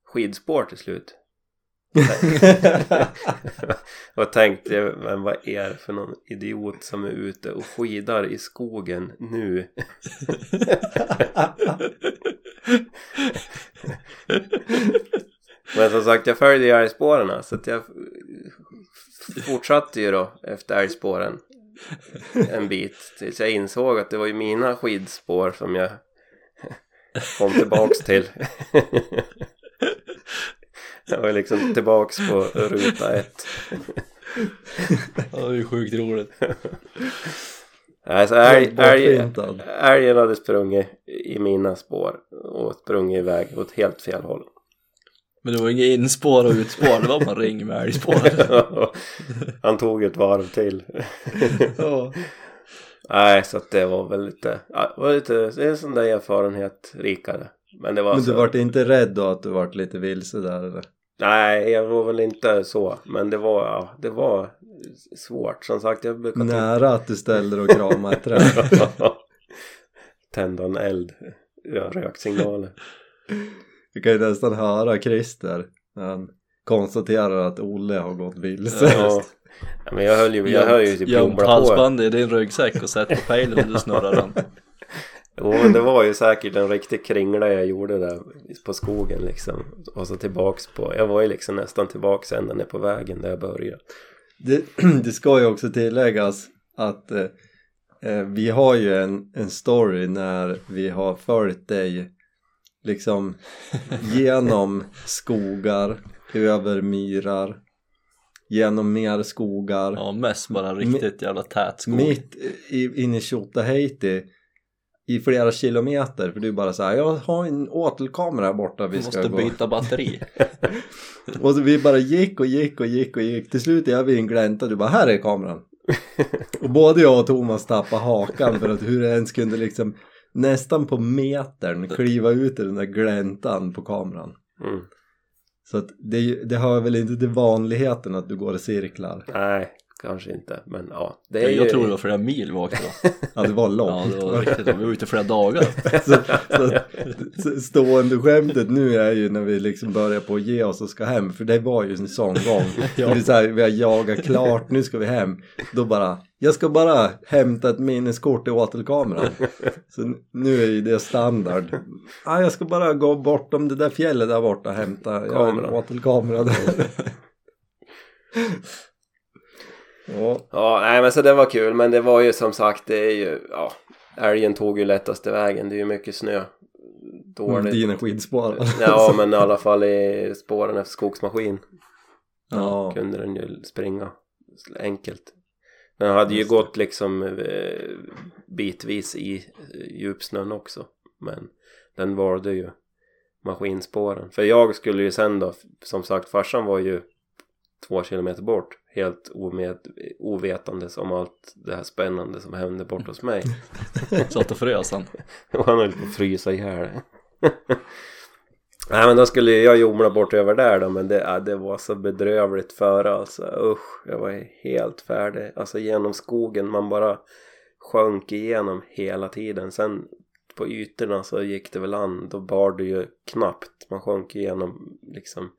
skidspår till slut. Och tänkte men vad är det för någon idiot som är ute och skidar i skogen nu men som sagt jag följde ju älgspåren så att jag fortsatte ju då efter älgspåren en bit tills jag insåg att det var ju mina skidspår som jag kom tillbaks till. jag var liksom tillbaks på ruta ett. Ja, det är ju sjukt roligt. Nej, så älg, älg, älgen hade sprungit i mina spår och sprungit iväg åt helt fel håll. Men det var inget inspår och utspår, det var bara ring med älgspår. Han tog ett varv till. ja. Nej, så att det var väl lite, ja, var lite, det är en sån där erfarenhet rikare. Men det var Men så, du vart inte rädd då att du vart lite vilse där eller? nej jag var väl inte så. Men det var, ja, det var svårt. Som sagt, jag brukar Nära att du ställde dig och kramade ett träd. tända en eld. Ja, röksignaler. Du kan ju nästan höra Christer när han konstaterar att Olle har gått vilse. Ja. ja, men jag höll ju, jag höll ju typ Gömt halsband i din ryggsäck och sätt på pejlen och du snurrar den. Jo men det var ju säkert en riktig kringla jag gjorde där på skogen liksom. Och så tillbaks på, jag var ju liksom nästan tillbaks ända ner på vägen där jag började. Det, det ska ju också tilläggas att eh, eh, vi har ju en, en story när vi har följt dig liksom genom skogar, över myrar, genom mer skogar, Ja, mest bara riktigt jävla tät skog. mitt i, in i Tjotahejti i flera kilometer. För du bara såhär jag har en åtelkamera här borta vi måste gå. byta batteri. och så vi bara gick och gick och gick och gick. Till slut är vi i en glänta du bara här är kameran. Och både jag och Thomas tappade hakan för att hur det ens kunde liksom nästan på metern kliva ut i den där gläntan på kameran. Mm. så att det, det hör väl inte till vanligheten att du går i cirklar. Nej, kanske inte. Men ja, det är Jag, ju... tror det var flera mil vi åkte då. ja det var Ja, långt det var riktigt. Vi var ute flera dagar. så, så, stående skämtet nu är ju när vi liksom börjar på att ge oss och ska hem för det var ju en sån gång Ja. det är så här, vi har jagat klart, nu ska vi hem då bara, jag ska bara hämta ett minneskort i åtelkameran så nu är ju det standard ah, jag ska bara gå bortom det där fjället där borta och hämta jag har en Kameran. åtelkamera där ja, Ja, nej men så det var kul. Men det var ju som sagt, det är ju... Ja, älgen tog ju lättaste vägen. Det är ju mycket snö. Dåligt. dina skidspår Ja, men i alla fall i spåren efter skogsmaskin. ja. kunde den ju springa enkelt. Den hade ju Just det. gått liksom eh, bitvis i eh, djupsnön också. Men den valde ju maskinspåren. För jag skulle ju sen då, som sagt farsan var ju två kilometer bort. Helt omed, ovetandes om allt det här spännande som hände bort hos mig. Satt och frös han. Han höll på att frysa ihjäl. Nej men då skulle jag jomla bort över där då men det, ja, det var så bedrövligt före alltså usch jag var helt färdig alltså genom skogen man bara sjönk igenom hela tiden sen på ytorna så gick det väl an då bar det ju knappt man sjönk igenom liksom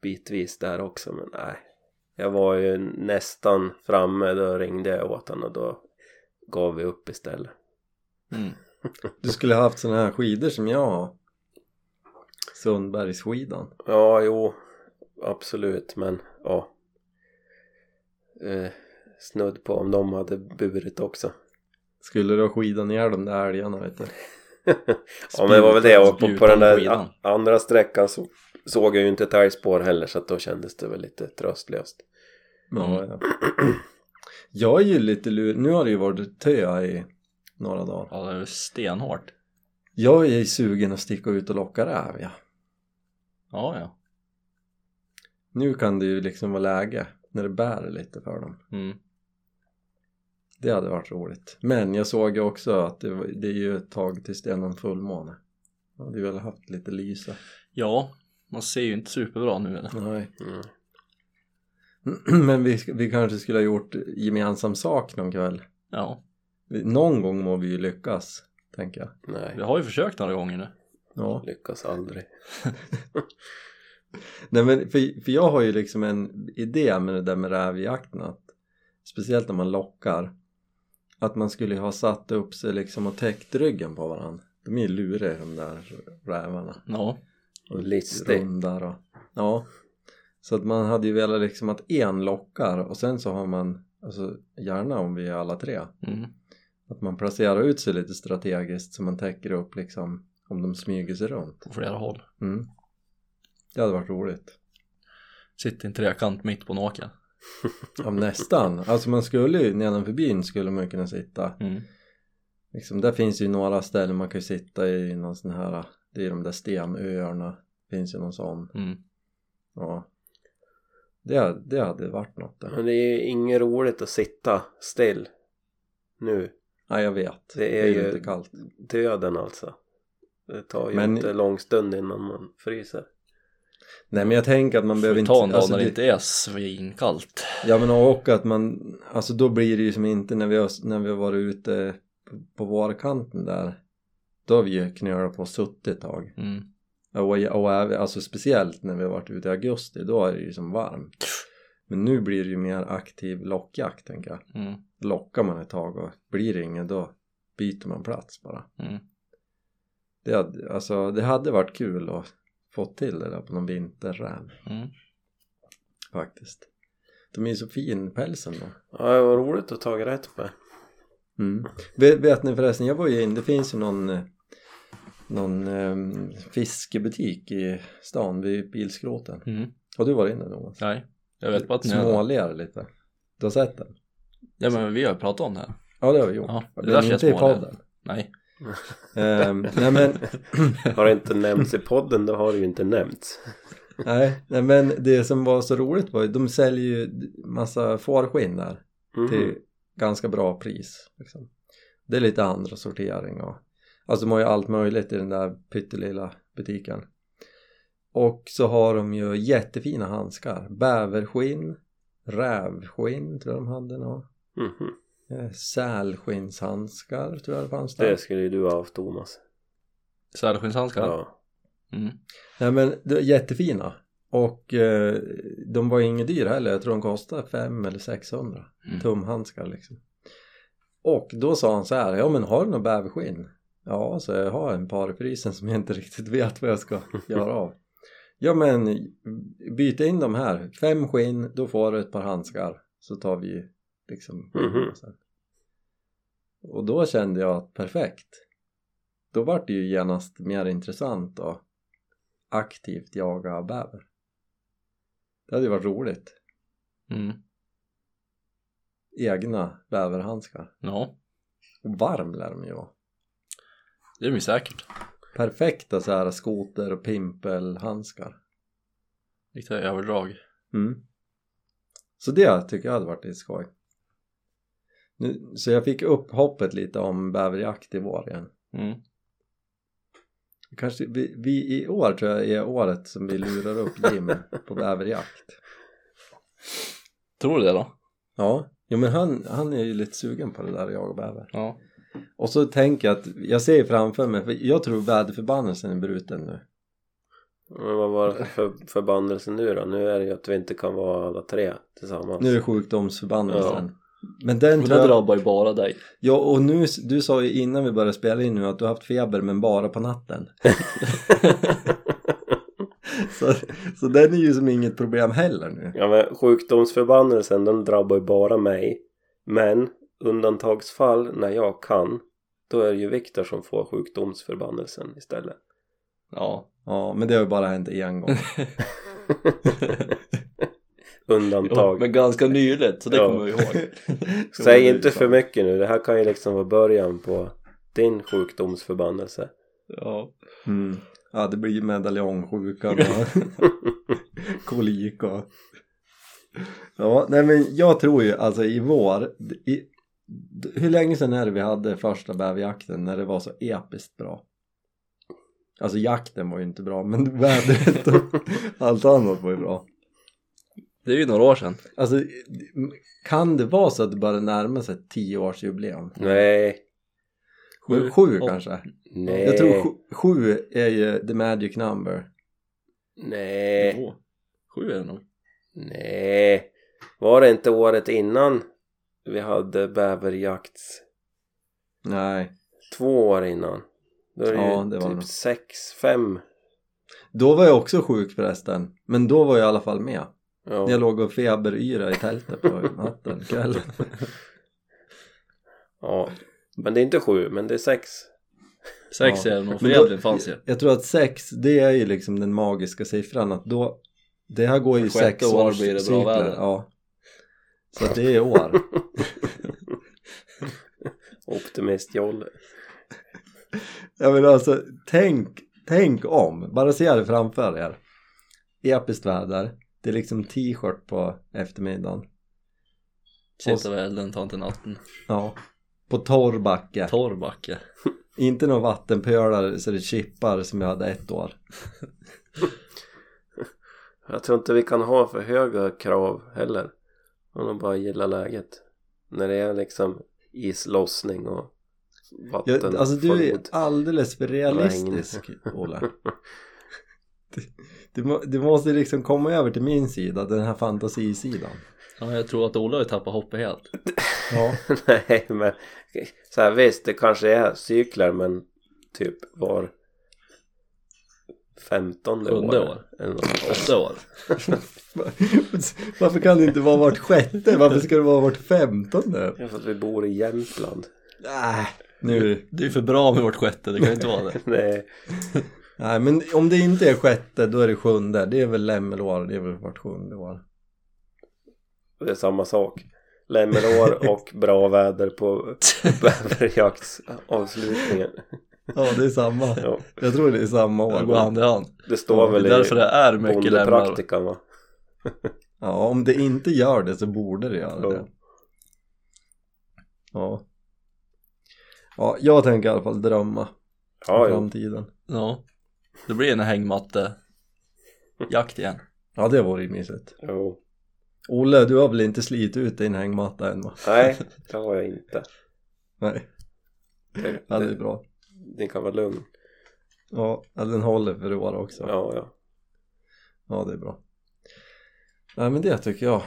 bitvis där också men nej jag var ju nästan framme då ringde jag åt honom och då gav vi upp istället Mm. du skulle ha haft såna här skidor som jag har Sundbergsskidan Ja, jo, absolut, men ja. Eh, snudd på om de hade burit också. Skulle du ha skidat ner de där älgarna vet du? Ja, men det var väl det. Och på, på den där andra sträckan så såg jag ju inte ett älgspår heller så att då kändes det väl lite tröstlöst. Ja, ja. Jag är ju lite lur... Nu har det ju varit tö i några dagar. Ja, det är stenhårt. Jag är ju sugen att sticka ut och locka räv ja. Ja, ja. Nu kan det ju liksom vara läge när det bär lite för dem. Mm. Det hade varit roligt. Men jag såg ju också att det, var, det är ju ett tag tills det är någon fullmåne. Jag hade ju väl haft lite lyse. Ja, man ser ju inte superbra nu eller? Nej. Mm. Men vi, vi kanske skulle ha gjort gemensam sak någon kväll. Ja, Någon gång må vi ju lyckas, tänker jag. Nej, vi har ju försökt några gånger nu. Ja. lyckas aldrig. Nej men för, för jag har ju liksom en idé med det där med rävjakten att speciellt när man lockar att man skulle ha satt upp sig liksom och täckt ryggen på varandra. De är ju luriga de där rävarna. Ja, Och Listig. rundar och ja. Så att man hade ju velat liksom att en lockar och sen så har man alltså gärna om vi är alla tre mm. att man placerar ut sig lite strategiskt så man täcker upp liksom Om de smyger sig runt. på flera håll. Mm. Det hade varit roligt. Sitter i en trekant mitt på en åker. Ja, nästan. Alltså man skulle ju, nedanför byn skulle man kunna sitta. Mm. Liksom, där finns ju några ställen man kan sitta i någon sån här, det är de där stenöarna. Finns ju någon sån. Mm. Ja. Det, det hade varit något där. Men det är ju inget roligt att sitta still nu. Ja, jag vet. Det är ju ju inte kallt. döden alltså. Det tar ju Men- inte lång stund innan man fryser. Nej men jag tänker att man behöver Får ta en inte... dag Alltså, när det inte är svinkallt. ja men och att man, alltså då blir det ju som inte när vi har, när vi har varit ute på, vårkanten där. Då har vi ju knölat på och suttit ett tag. Mm. Och, och alltså speciellt när vi har varit ute i augusti, då är det ju som varmt. Men nu blir det ju mer aktiv lockjakt tänker jag. Mm. Lockar man ett tag och blir det inget då byter man plats bara. Mm. Det hade, alltså, det hade varit kul att få till det där på någon vinterräv Mm. faktiskt. De är ju så fin pälsen då. Ja, det var roligt att ta rätt på. Mm. Vet, vet ni förresten, jag var ju in, det finns ju någon eh, någon eh, fiskebutik i stan vid bilskroten. Mm. Har du varit inne Thomas? Nej, jag vet bara att ni är. Småler lite. Du har sett den? Ja men vi har ju pratat om det här. Ja det har vi gjort. Ja, det men känns inte i podden. Nej. Ehm, nej men, Har det inte nämnts i podden då har det ju inte nämnts. nej, nej men det som var så roligt var ju, de säljer ju massa fårskinn där. Mhm. till ganska bra pris liksom. det är lite andra sortering och alltså de har ju allt möjligt i den där pyttelilla butiken och så har de ju jättefina handskar bäverskinn rävskinn tror jag de hade nå Mhm. Eh, sälskinnshandskar tror jag det fanns där Det skulle ju du ha haft Thomas. Sälskinnshandskar? Ja. Mm. Nej men jättefina och eh, de var inget dyra heller, jag tror de kostade 5 eller 600 Mm. tumhandskar liksom och då sa han så här, ja men har du någon bäverskinn? Ja, så jag har en par i frysen som jag inte riktigt vet vad jag ska göra av ja men byt in de här, fem skinn, då får du ett par handskar så tar vi liksom Mhm. sen. och då kände jag att perfekt då var det ju genast mer intressant att aktivt jaga bäver det hade ju varit roligt Mm. egna bäverhandskar Ja, och varm lär de ju vara det är ju säkert. perfekta så här skoter och pimpelhandskar Riktiga överdrag. mm. så det tycker jag hade varit lite skoj så jag fick upp hoppet lite om bäverjakt i vår igen Mm. kanske vi, vi i år tror jag är året som vi lurar upp Jim på bäverjakt Tror du det då? ja, jo men han, han är ju lite sugen på det där att jaga bäver Ja. och så tänker jag att jag ser framför mig, för jag tror väderförbannelsen är bruten nu Men vad var det för förbannelse nu då? Nu är det ju att vi inte kan vara alla tre tillsammans. Nu är det sjukdomsförbannelsen Men den tror det jag... drabbar ju bara dig. Ja och nu, du sa ju innan vi började spela in nu att du har haft feber men bara på natten så, så den är ju som inget problem heller nu Ja men sjukdomsförbannelsen den drabbar ju bara mig. Men undantagsfall när jag kan då är det ju Viktor som får sjukdomsförbannelsen istället. Ja. Ja men det har ju bara hänt en gång Undantag. Men ganska nyligt, så det Ja. kommer jag ihåg. Säg inte för mycket nu. Det här kan ju liksom vara början på din sjukdomsförbannelse. Ja. mm. Ja det blir ju medaljongsjukan och kolik och Ja nej men jag tror ju alltså i vår i, hur länge sedan är det vi hade första bäverjakten när det var så episkt bra? Alltså jakten var ju inte bra men vädret och allt annat var ju bra Det är ju några år sedan. Alltså kan det vara så att det börjar närma sig ett tioårsjubileum? Nej. Sju, Sju, åt- kanske? Nej. Jag tror sju, sju är ju the magic number Nej. Två. Sju är det nog. Nej. Var det inte året innan vi hade bäverjakt? Nej Två år innan. Då är det Ja, ju det var typ sex, fem. Då var jag också sjuk förresten Men då var jag i alla fall med Ja. Jag låg och feberyra i tältet på natten, kvällen ja. Men det är inte sju, men det är sex. Sex Ja. är nog för fanns ju. Jag tror att sex, det är ju liksom den magiska siffran att då Det här går ju Sjätte sex år års blir det bra cykler, väder. Ja Så att det är år Optimist-Jolle. Jag menar alltså, tänk, tänk om, bara se det framför er Episkt väder, det är liksom t-shirt på eftermiddagen Sitta vid elden, ta inte natten. Ja På torr backe, Torr backe. inte någon vattenpölar så det chippar som jag hade ett år Jag tror inte vi kan ha för höga krav heller. Man nog bara gilla läget. När det är liksom islossning och vatten. jag, Alltså du är alldeles för realistisk Ola du, du, må- du måste liksom komma över till min sida, den här fantasisidan Ja, jag tror att Ola har tappat hoppet helt. Ja Nej men så här, visst det kanske är cykler men typ var femtonde Sjunde år. år. Eller något. Åtta år. Varför kan det inte vara vart sjätte? Varför ska det vara vart femtonde? Ja, för att vi bor i Jämtland. Nej, nu. Det är för bra med vårt sjätte, det kan inte vara det. Nej, Nej, men om det inte är sjätte, då är det sjunde. Det är väl lämmelår, det är väl vart sjunde år. det är samma sak. Lämmelår och bra väder på bäverjaktsavslutningen. Ja, det är samma. Ja, Jag tror det är samma Det går år. hand i hand. det står Det väl är därför det är mycket lämmar. bondepraktikan va? Ja, om det inte gör det så borde det göra det. Ja. Ja. Ja, jag tänker i alla fall drömma om Ja, jo. framtiden. Ja. Det blir en hängmatte jakt igen. Ja, det vore ju mysigt. jo. Olle, du har väl inte slitit ut din hängmatta än va? Nej, det har jag inte. Nej, Det, ja, det är det, bra. det kan vara lugn. Ja, den håller för år också. Ja, ja. Ja, det är bra. Nej, men det tycker jag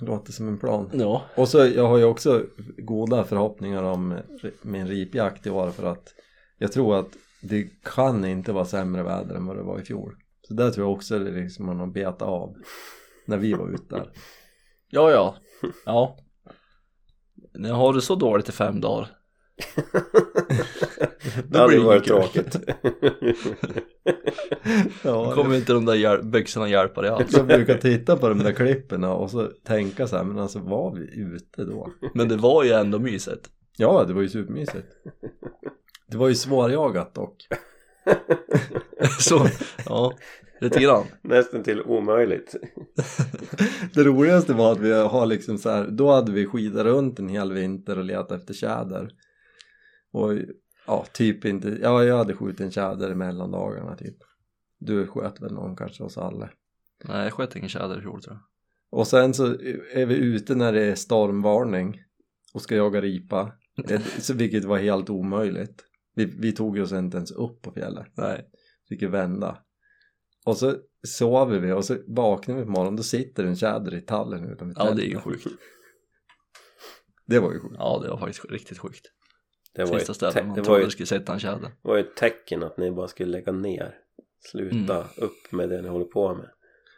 låter som en plan. Ja. Och så, jag har ju också goda förhoppningar om min ripjakt i år för att jag tror att det kan inte vara sämre väder än vad det var i fjol. Så där tror jag också det liksom man har betat av när vi var ute där. Ja, ja. Ja. Nu har du så dåligt i fem dagar. det hade varit tråkigt. Ja, kommer inte de där hjäl- byxorna hjälpa dig alls. jag brukar titta på de där klippen och så tänka så här, men alltså var vi ute då? Men det var ju ändå mysigt. Ja, det var ju supermysigt. Det var ju svårjagat dock. Så, ja. Lite grann. Nästan till omöjligt. Det roligaste var att vi har liksom så här, då hade vi skidat runt en hel vinter och letat efter tjäder. Och ja, typ inte, ja jag hade skjutit en tjäder i mellandagarna typ. Du sköt väl någon kanske hos Alle. Nej, jag sköt ingen tjäder i fjol tror jag. Och sen så är vi ute när det är stormvarning och ska jaga ripa. Så Vilket var helt omöjligt. Vi, vi tog oss inte ens upp på fjället. Nej. Fick ju vända. Och så sover vi och så vaknar vi på morgonen då sitter en tjäder i tallen utanför Ja, det är ju sjukt. Det var ju sjukt. Ja, det var faktiskt riktigt sjukt. Det var, Sista ett stället man det, var trodde ju, skulle sätta en tjäder. det var ju ett tecken att ni bara skulle lägga ner. Sluta Mm. upp med det ni håller på med.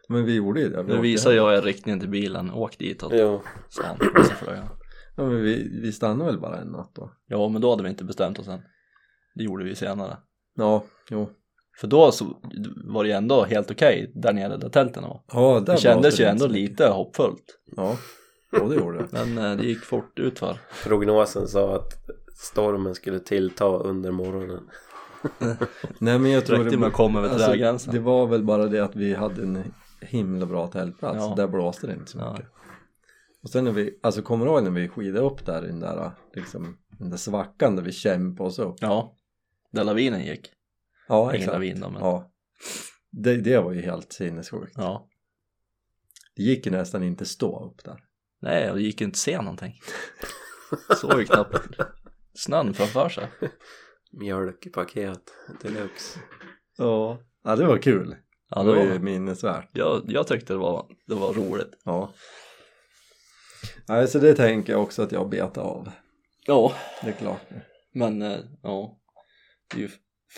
Men vi gjorde ju det. Vi Nu visar hem. jag er riktningen till bilen. Åk ditåt. Jo. Och så flög han. Ja, men vi, vi stannade väl bara en natt då. Ja, men då hade vi inte bestämt oss än. Det gjorde vi senare. Ja, jo. För då så var det ju ändå helt okej där nere där tälten var. Ja, där Det kändes ju det ändå lite hoppfullt. Ja, ja det gjorde det. Men eh, det gick fort utför. prognosen sa att stormen skulle tillta under morgonen. Nej men jag tror Räckte med att komma över alltså, det var väl bara det att vi hade en himla bra tältplats. Ja. Där blåste det inte så Ja. mycket. Och sen när vi, alltså kommer du ihåg när vi skidade upp där i den där, liksom, den där svackan där vi kämpade oss upp? Ja, där lavinen gick. Ja, Ingen exakt. lavin då, men Ja. Det, det var ju helt sinnessjukt. ja. Det gick ju nästan inte stå upp där. Nej, och det gick ju inte se någonting. Såg ju knappt snön framför sig. Mjölkpaket deluxe. Ja. Ja, det var kul. Ja, det det var ju var, minnesvärt. jag, jag tyckte det var, det var roligt. Ja. Nej, så det tänker jag också att jag betar av. Ja, Det är klart. men eh, ja. Det är ju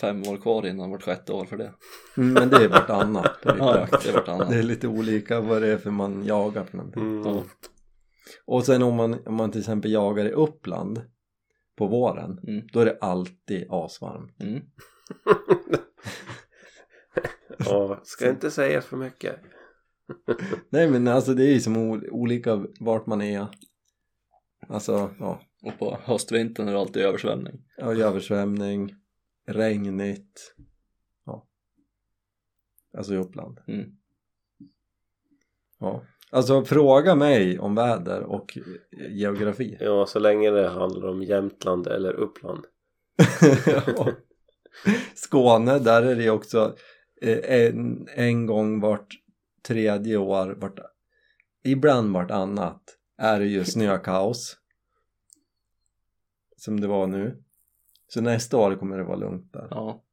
fem år kvar innan vart sjätte år för det. Mm, Men det är vartannat på Ja, det är vartannat. Det är lite olika vad det är för man jagar för någonting. Mm. Ja. Och sen om man, om man till exempel jagar i Uppland på våren, Mm. då är det alltid asvarmt. Mm. Ja, ska inte säga för mycket. Nej men alltså det är ju som olika vart man är. Alltså, ja. Och på höstvintern är det alltid översvämning. ja översvämning, regnigt. Ja. Alltså i Uppland. Mm. Ja. Alltså fråga mig om väder och geografi. Ja, så länge det handlar om Jämtland eller Uppland. Ja. Skåne, där är det också eh, en, en gång vart tredje år, vart, ibland vartannat är det ju snökaos. Som det var nu. Så nästa år kommer det vara lugnt där. Ja.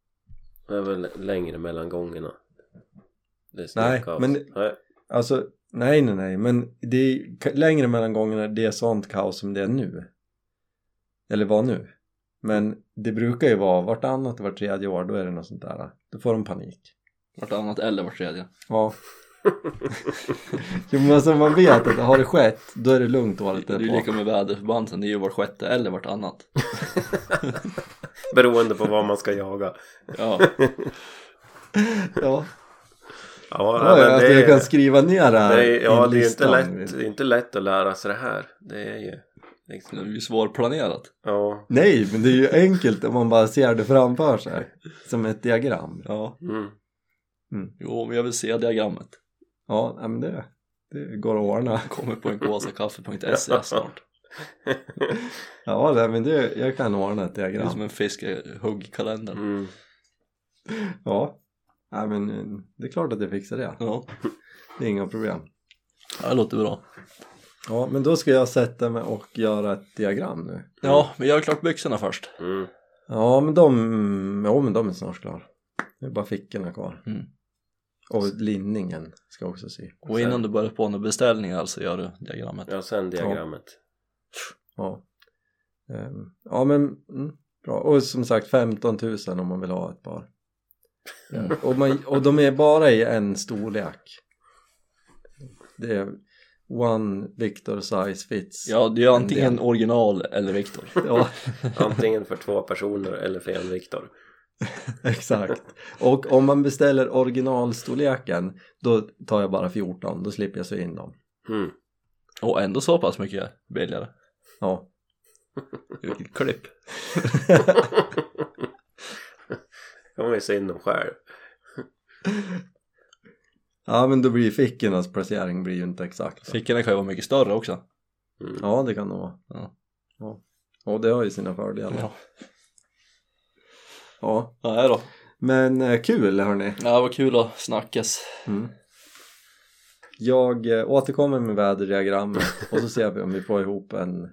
Det är väl längre mellan gångerna. Det är Nej, snökaos. men- Nej. Alltså, nej nej nej, men det är längre mellan gångerna det är sånt kaos som det är nu. Eller var nu. Men det brukar ju vara vartannat, vart tredje år, då är det något sånt där. Då får de panik. Vartannat eller vart tredje. Ja. jo men alltså man vet att har det skett, då är det lugnt året Det är ju därpå. lika med väderförbanden, det är ju vart sjätte eller vartannat. Beroende på vad man ska jaga. Ja. Ja, Ja, ja, men alltså det, jag kan skriva ner det här det är, ja, det är ju inte listan. lätt, det är inte lätt att lära sig det här. Det är ju Det är liksom, ju svårplanerat. ja. Nej, men det är ju enkelt om man bara ser det framför sig. Som ett diagram. Ja. Mm. Jo, men jag vill se diagrammet. Ja, nej, men det, det går att ordna. Kommer på en kaffe.se snart. Ja, nej, men det, jag kan ordna ett Det är som diagram. en fiskehuggkalender. Mm. Ja, nej, men eh, det är klart att jag fixar det. Ja, Det är inga problem. det låter bra. Ja, men då ska jag sätta mig och göra ett diagram nu. Ja, men gör klart byxorna först. Mm. Ja, men de, ja, men de är snart klara. Det är bara fickorna kvar. Mm. Och linningen ska jag också sy. Och innan du börjar på några beställningar så gör du diagrammet. Ja, sen diagrammet. Ja, Ehm, ja men mm, bra. Och som sagt 15 000 om man vill ha ett par. Mm. Och, man, och de är bara i en storlek. Det är one Victor size fits. Ja, det är antingen original eller Viktor. Ja, Antingen för två personer eller för en Viktor. exakt. Och om man beställer originalstorleken då tar jag bara 14, då slipper jag sy in dem. Mm. Och ändå så pass mycket billigare. Ja. Vilket klipp. kan man ju se in dem själv. Ja men då blir fickornas placering blir ju inte exakt. Fickorna kan ju vara mycket större också. Mm. Ja det kan det vara. Ja. Ja. Och det har ju sina fördelar. Ja, Ja. ja då. Men eh, kul hörni. Ja, vad kul att snackas. Mm. Jag eh, återkommer med väderdiagrammet och så ser vi om vi får ihop en,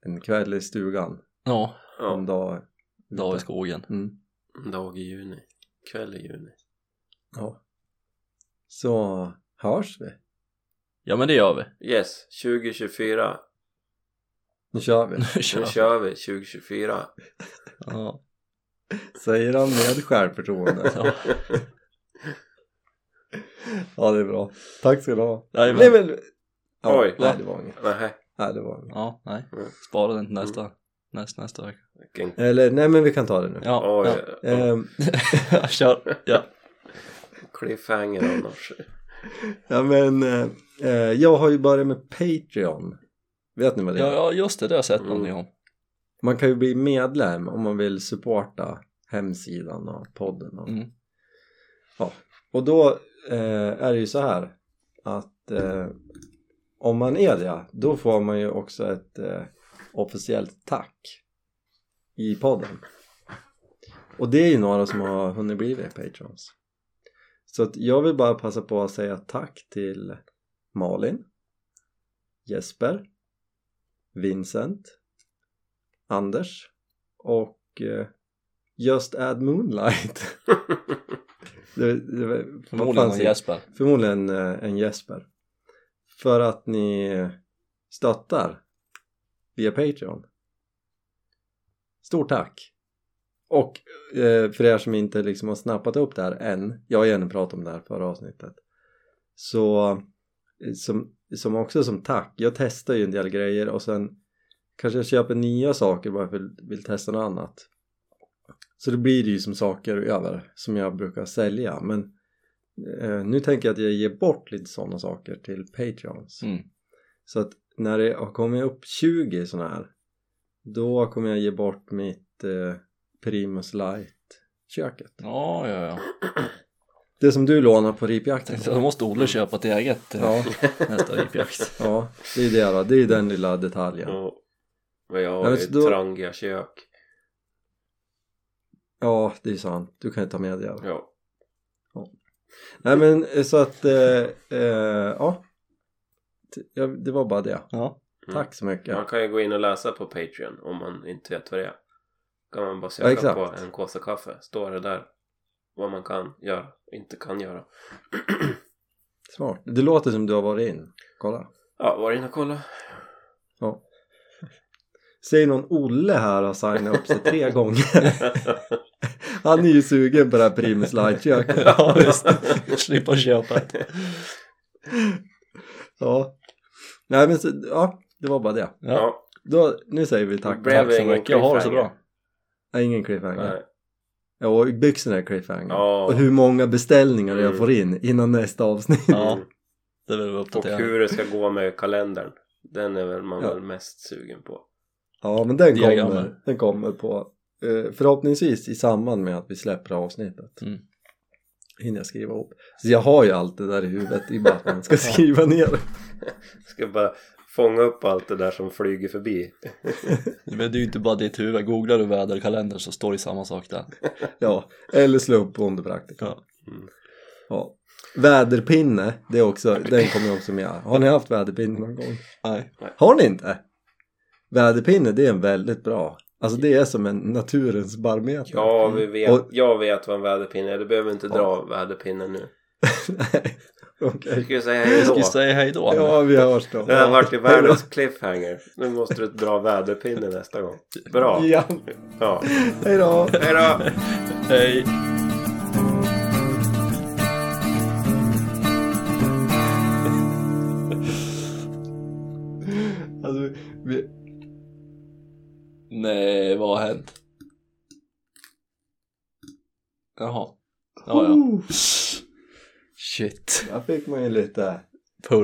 en kväll i stugan Ja, en dag. dag i skogen. Mm. en dag i juni. Kväll i juni. Ja. Så hörs vi. Ja, men det gör vi. Yes, 2024. Nu kör vi. Nu Nu kör vi. kör vi 2024. Ja. Säger han med självförtroende. Ja. Ja det är bra. Tack ska du ha. Jajamän. Nej men. Ja, Oj. Nej det var inget. Nej, Nej det var inget. ja, nej. Mm. Spara den till nästa, nästa, nästa vecka. vilken... Eller nej men vi kan ta det nu. Ja, Oj, ja. Ehm, kör. Ja. cliffhanger annars. ja men eh, eh, jag har ju börjat med Patreon. Vet ni vad det är? Ja, ja, just det, det har jag sett Mm. någonting om. Man kan ju bli medlem om man vill supporta hemsidan och podden. Och, Mm. och då eh, är det ju så här att eh, om man är det, då får man ju också ett eh, officiellt tack i podden. Och det är ju några som har hunnit bli patrons. Så att jag vill bara passa på att säga tack till Malin, Jesper, Vincent, Anders och eh, Just Add Moonlight. det, det, Förmodligen säger- Jesper. Förmodligen eh, en Jesper. För att ni stöttar via Patreon. Stort tack! Och eh, för er som inte liksom har snappat upp det här än, jag har gärna pratat om det här förra avsnittet. Så eh, som, som också som tack, jag testar ju en del grejer och sen kanske jag köper nya saker bara för att jag vill testa något annat. Så då blir det ju som saker över som jag brukar sälja men eh, nu tänker jag att jag ger bort lite sådana saker till Patreons. Mm. Så att när det har kommit upp 20 sådana här då kommer jag ge bort mitt eh, Primus Light-köket. Ja, ja, ja. Det som du lånar på ripjakten. Så då måste Olle köpa ett eget eh, Ja, nästa ripjakt. ja, det är det då. Det är den lilla detaljen. Ja. Men jag har ju ett då- trangiga kök. Ja, det är sant. Du kan ju ta med det. Ja. Nej men eh, så att, eh, eh, ja. Ja. Det var bara det. Ja. Mm. Tack så mycket. Man kan ju gå in och läsa på Patreon om man inte vet vad det är. kan man bara Ja, söka exakt. på en kåsa kaffe. Står det där vad man kan göra och inte kan göra. Smart. Det låter som du har varit in. Kolla. Ja, var inne och kolla. Ja. Säg någon Olle här har signat upp sig tre gånger. Han är ju sugen på det här Primus Light-köket. ja, visst. Slippa köpa ett. Ja. Nej men så, ja, det var bara det. Ja. Då, nu säger vi tack. Tack så mycket. Ha det så bra. Nej, ingen cliffhanger. Nej. Ja, och byxorna är cliffhanger. Ja. Och hur många beställningar jag Mm. får in innan nästa avsnitt. Ja, det vill vi Och uppdatera. hur det ska gå med kalendern. Den är väl man Ja. väl mest sugen på. Ja, men den Diagrammet. kommer, den kommer på eh, förhoppningsvis i samband med att vi släpper avsnittet. Mm. Hinner jag skriva ihop. Så jag har ju allt det där i huvudet, det är bara att man ska skriva ner det. Ska bara fånga upp allt det där som flyger förbi. Men det är ju inte bara ditt huvud. Googlar du väderkalender så står det samma sak där. Ja, eller slå upp bondepraktiker. Ja. Ja. Väderpinne, det är också, den kommer också med. Har ni haft väderpinne någon gång? Nej. Har ni inte? Väderpinne, det är en väldigt bra. Alltså det är som en naturens barometer. Ja, vi vet. Och- Jag vet vad en väderpinne är. Du behöver inte dra väderpinnen nu. Nej, okej. Ska vi säga Vi hej ska då? ju säga hej då. Ja, vi hörs då. Det har varit i världens cliffhanger. Nu måste du dra väderpinne nästa gång. Bra. Ja, Ja. hej då. Hej Nej, vad har hänt? Jaha. Ja, ja. Shit. där fick man ju lite